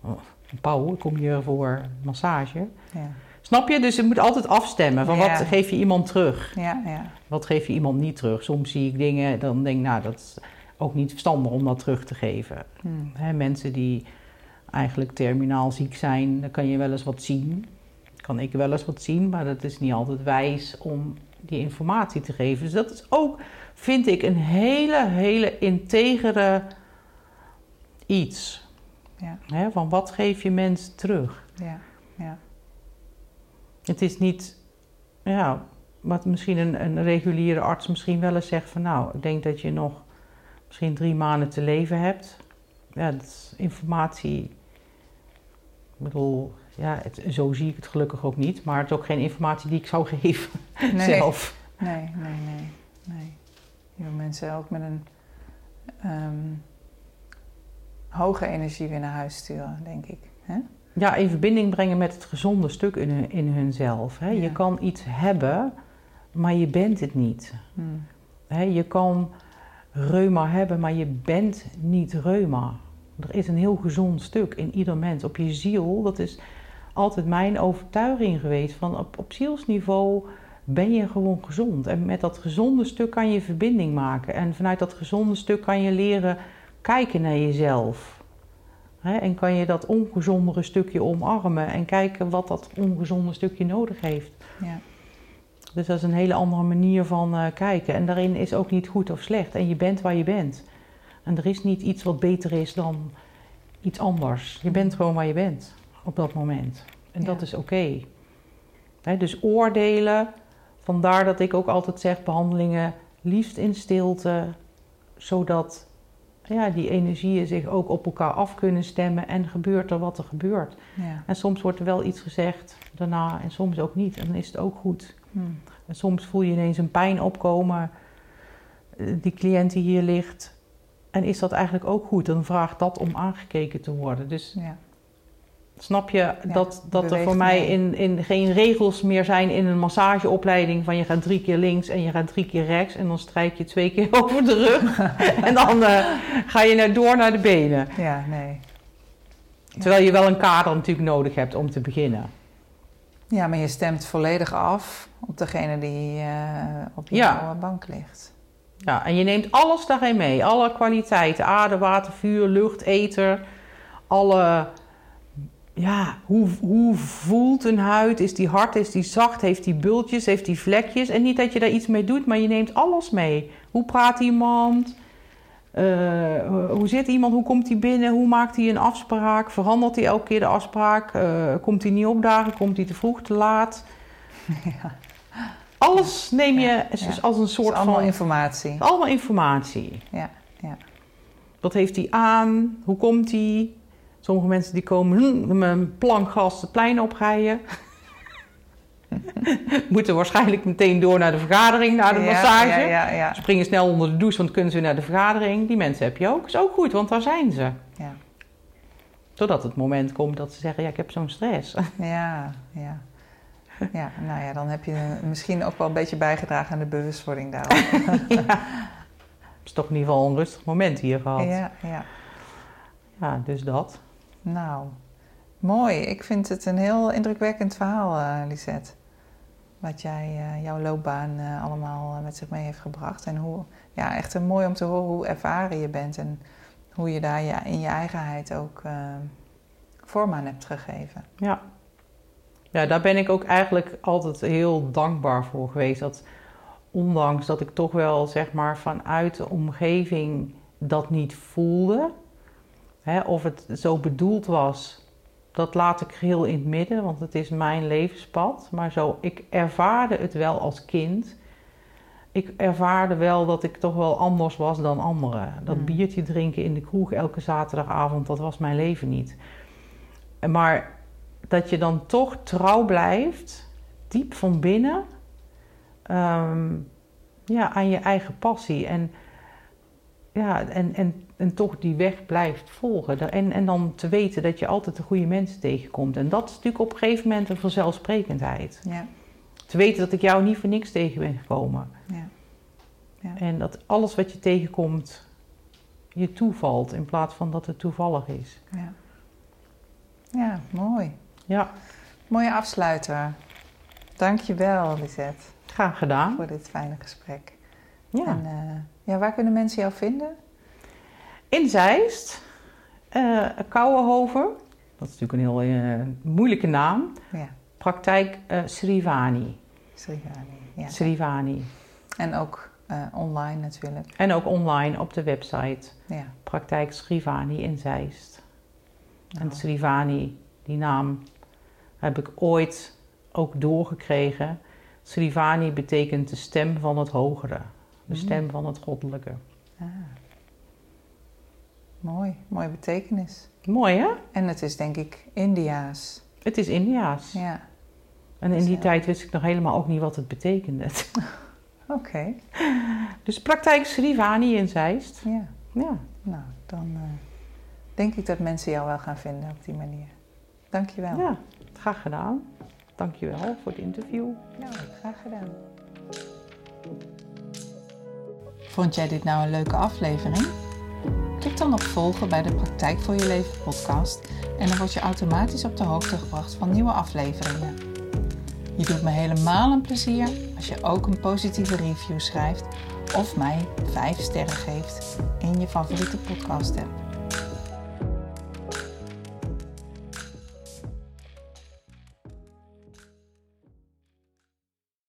Oh, een pauw, ik kom hier voor massage. Ja. Snap je? Dus je moet altijd afstemmen. Van wat geef je iemand terug? Ja, ja. Wat geef je iemand niet terug? Soms zie ik dingen, dan denk ik, nou, dat is ook niet verstandig om dat terug te geven. Hmm. Hè, mensen die eigenlijk terminaal ziek zijn, dan kan je wel eens wat zien. Kan ik wel eens wat zien, maar dat is niet altijd wijs om die informatie te geven. Dus dat is ook, vind ik, een hele, hele integere iets. Ja. Hè, van wat geef je mensen terug? Ja. Ja. Het is niet, ja, wat misschien een, een reguliere arts misschien wel eens zegt van nou, ik denk dat je nog misschien drie maanden te leven hebt. Ja, dat is informatie. Ik bedoel, ja, het, zo zie ik het gelukkig ook niet, maar het is ook geen informatie die ik zou geven Nee. zelf. Nee, nee, nee. nee. Je wil mensen ook met een ehm, hoge energie weer naar huis sturen, denk ik. Hè? Ja, in verbinding brengen met het gezonde stuk in, hun, in hunzelf. Hè. Ja. Je kan iets hebben, maar je bent het niet. Hmm. Je kan reuma hebben, maar je bent niet reuma. Er is een heel gezond stuk in ieder mens. Op je ziel, dat is altijd mijn overtuiging geweest. Van op, op zielsniveau ben je gewoon gezond. En met dat gezonde stuk kan je verbinding maken. En vanuit dat gezonde stuk kan je leren kijken naar jezelf. En kan je dat ongezondere stukje omarmen en kijken wat dat ongezonde stukje nodig heeft. Ja. Dus dat is een hele andere manier van eh, kijken. En daarin is ook niet goed of slecht. En je bent waar je bent. En er is niet iets wat beter is dan iets anders. Je bent gewoon waar je bent op dat moment. En dat is oké. Dus oordelen, vandaar dat ik ook altijd zeg behandelingen liefst in stilte, zodat ja, die energieën zich ook op elkaar af kunnen stemmen en gebeurt er wat er gebeurt. Ja. En soms wordt er wel iets gezegd daarna en soms ook niet. En dan is het ook goed. Hmm. Soms voel je ineens een pijn opkomen. eh, Die cliënt die hier ligt. En is dat eigenlijk ook goed? Dan vraagt dat om aangekeken te worden. Dus Ja. snap je dat, dat er voor mij in, in geen regels meer zijn in een massageopleiding van je gaat drie keer links en je gaat drie keer rechts en dan strijk je twee keer over de rug en dan eh, ga je naar, door naar de benen. ja, nee. Terwijl je wel een kader natuurlijk nodig hebt om te beginnen. Ja, maar je stemt volledig af op degene die eh, op je Ja. bank ligt. Ja, en je neemt alles daarin mee. Alle kwaliteiten. Aarde, water, vuur, lucht, ether. Alle... Ja, hoe, hoe voelt een huid? Is die hard? Is die zacht? Heeft die bultjes? Heeft die vlekjes? En niet dat je daar iets mee doet, maar je neemt alles mee. Hoe praat iemand? Eh, hoe zit iemand? Hoe komt hij binnen? Hoe maakt hij een afspraak? Verandert hij elke keer de afspraak? Eh, komt hij niet opdagen? Komt hij te vroeg, te laat? Ja. Alles neem je Ja, ja. als een soort allemaal van... informatie. Allemaal informatie. Ja, ja. Wat heeft hij aan? Hoe komt hij? Sommige mensen die komen hm, met een plank gas het plein oprijden. Moeten waarschijnlijk meteen door naar de vergadering, naar de Ja, massage. Ja, ja, ja. Springen snel onder de douche, want kunnen ze naar de vergadering. Die mensen heb je ook. Is ook goed, want daar zijn ze. Ja. Totdat het moment komt dat ze zeggen, ja, ik heb zo'n stress. Ja, ja. Ja, nou ja, dan heb je misschien ook wel een beetje bijgedragen aan de bewustwording daarover. ja. Het is toch in ieder geval een rustig moment hier gehad. Ja, Ja, ja. dus dat. Nou, mooi. Ik vind het een heel indrukwekkend verhaal, eh Lisette. Wat jij, eh, jouw loopbaan eh, allemaal eh, met zich mee heeft gebracht. En hoe, ja, echt een mooi om te horen hoe ervaren je bent. En hoe je daar je, in je eigenheid ook vorm aan hebt gegeven. Ja. ja, daar ben ik ook eigenlijk altijd heel dankbaar voor geweest. Dat ondanks dat ik toch wel zeg maar vanuit de omgeving dat niet voelde, hè, of het zo bedoeld was dat laat ik geheel in het midden, want het is mijn levenspad. Maar zo, ik ervaarde het wel als kind. Ik ervaarde wel dat ik toch wel anders was dan anderen. Dat Mm. biertje drinken in de kroeg elke zaterdagavond, dat was mijn leven niet. Maar dat je dan toch trouw blijft, diep van binnen, ehm, ja, aan je eigen passie. En, ja, en, en, en toch die weg blijft volgen. En, en dan te weten dat je altijd de goede mensen tegenkomt. En dat is natuurlijk op een gegeven moment een vanzelfsprekendheid. Ja, Te weten dat ik jou niet voor niks tegen ben gekomen. ja. Ja. En dat alles wat je tegenkomt je toevalt in plaats van dat het toevallig is. Ja, ja mooi. Ja, Mooie afsluiter. Dankjewel, Lisette, graag gedaan. voor dit fijne gesprek. Ja. En eh, ja, waar kunnen mensen jou vinden? In Zeist, eh Kouwenhoven, dat is natuurlijk een heel eh, moeilijke naam. Ja, Praktijk eh Srivani. Srivani. Ja. Srivani. En ook online natuurlijk. En ook online op de website Ja. Praktijk Srivani in Zeist. En Nou, Srivani, die naam heb ik ooit ook doorgekregen. Srivani betekent de stem van het hogere, de Mm. stem van het goddelijke. ah. Mooi, mooie betekenis. Mooi hè? En het is denk ik Indiaas. Het is Indiaas. Ja, En in die ja. tijd wist ik nog helemaal ook niet wat het betekende. oké. Dus praktijk Srivani in Zeist. Ja, Ja, nou, dan eh, denk ik dat mensen jou wel gaan vinden op die manier. Dankjewel. ja, graag gedaan. Dankjewel voor het interview. Nou, graag gedaan. Vond jij dit nou een leuke aflevering? Klik dan op volgen bij de Praktijk voor je leven podcast en dan word je automatisch op de hoogte gebracht van nieuwe afleveringen. Je doet me helemaal een plezier als je ook een positieve review schrijft of mij 5 sterren geeft in je favoriete podcast app.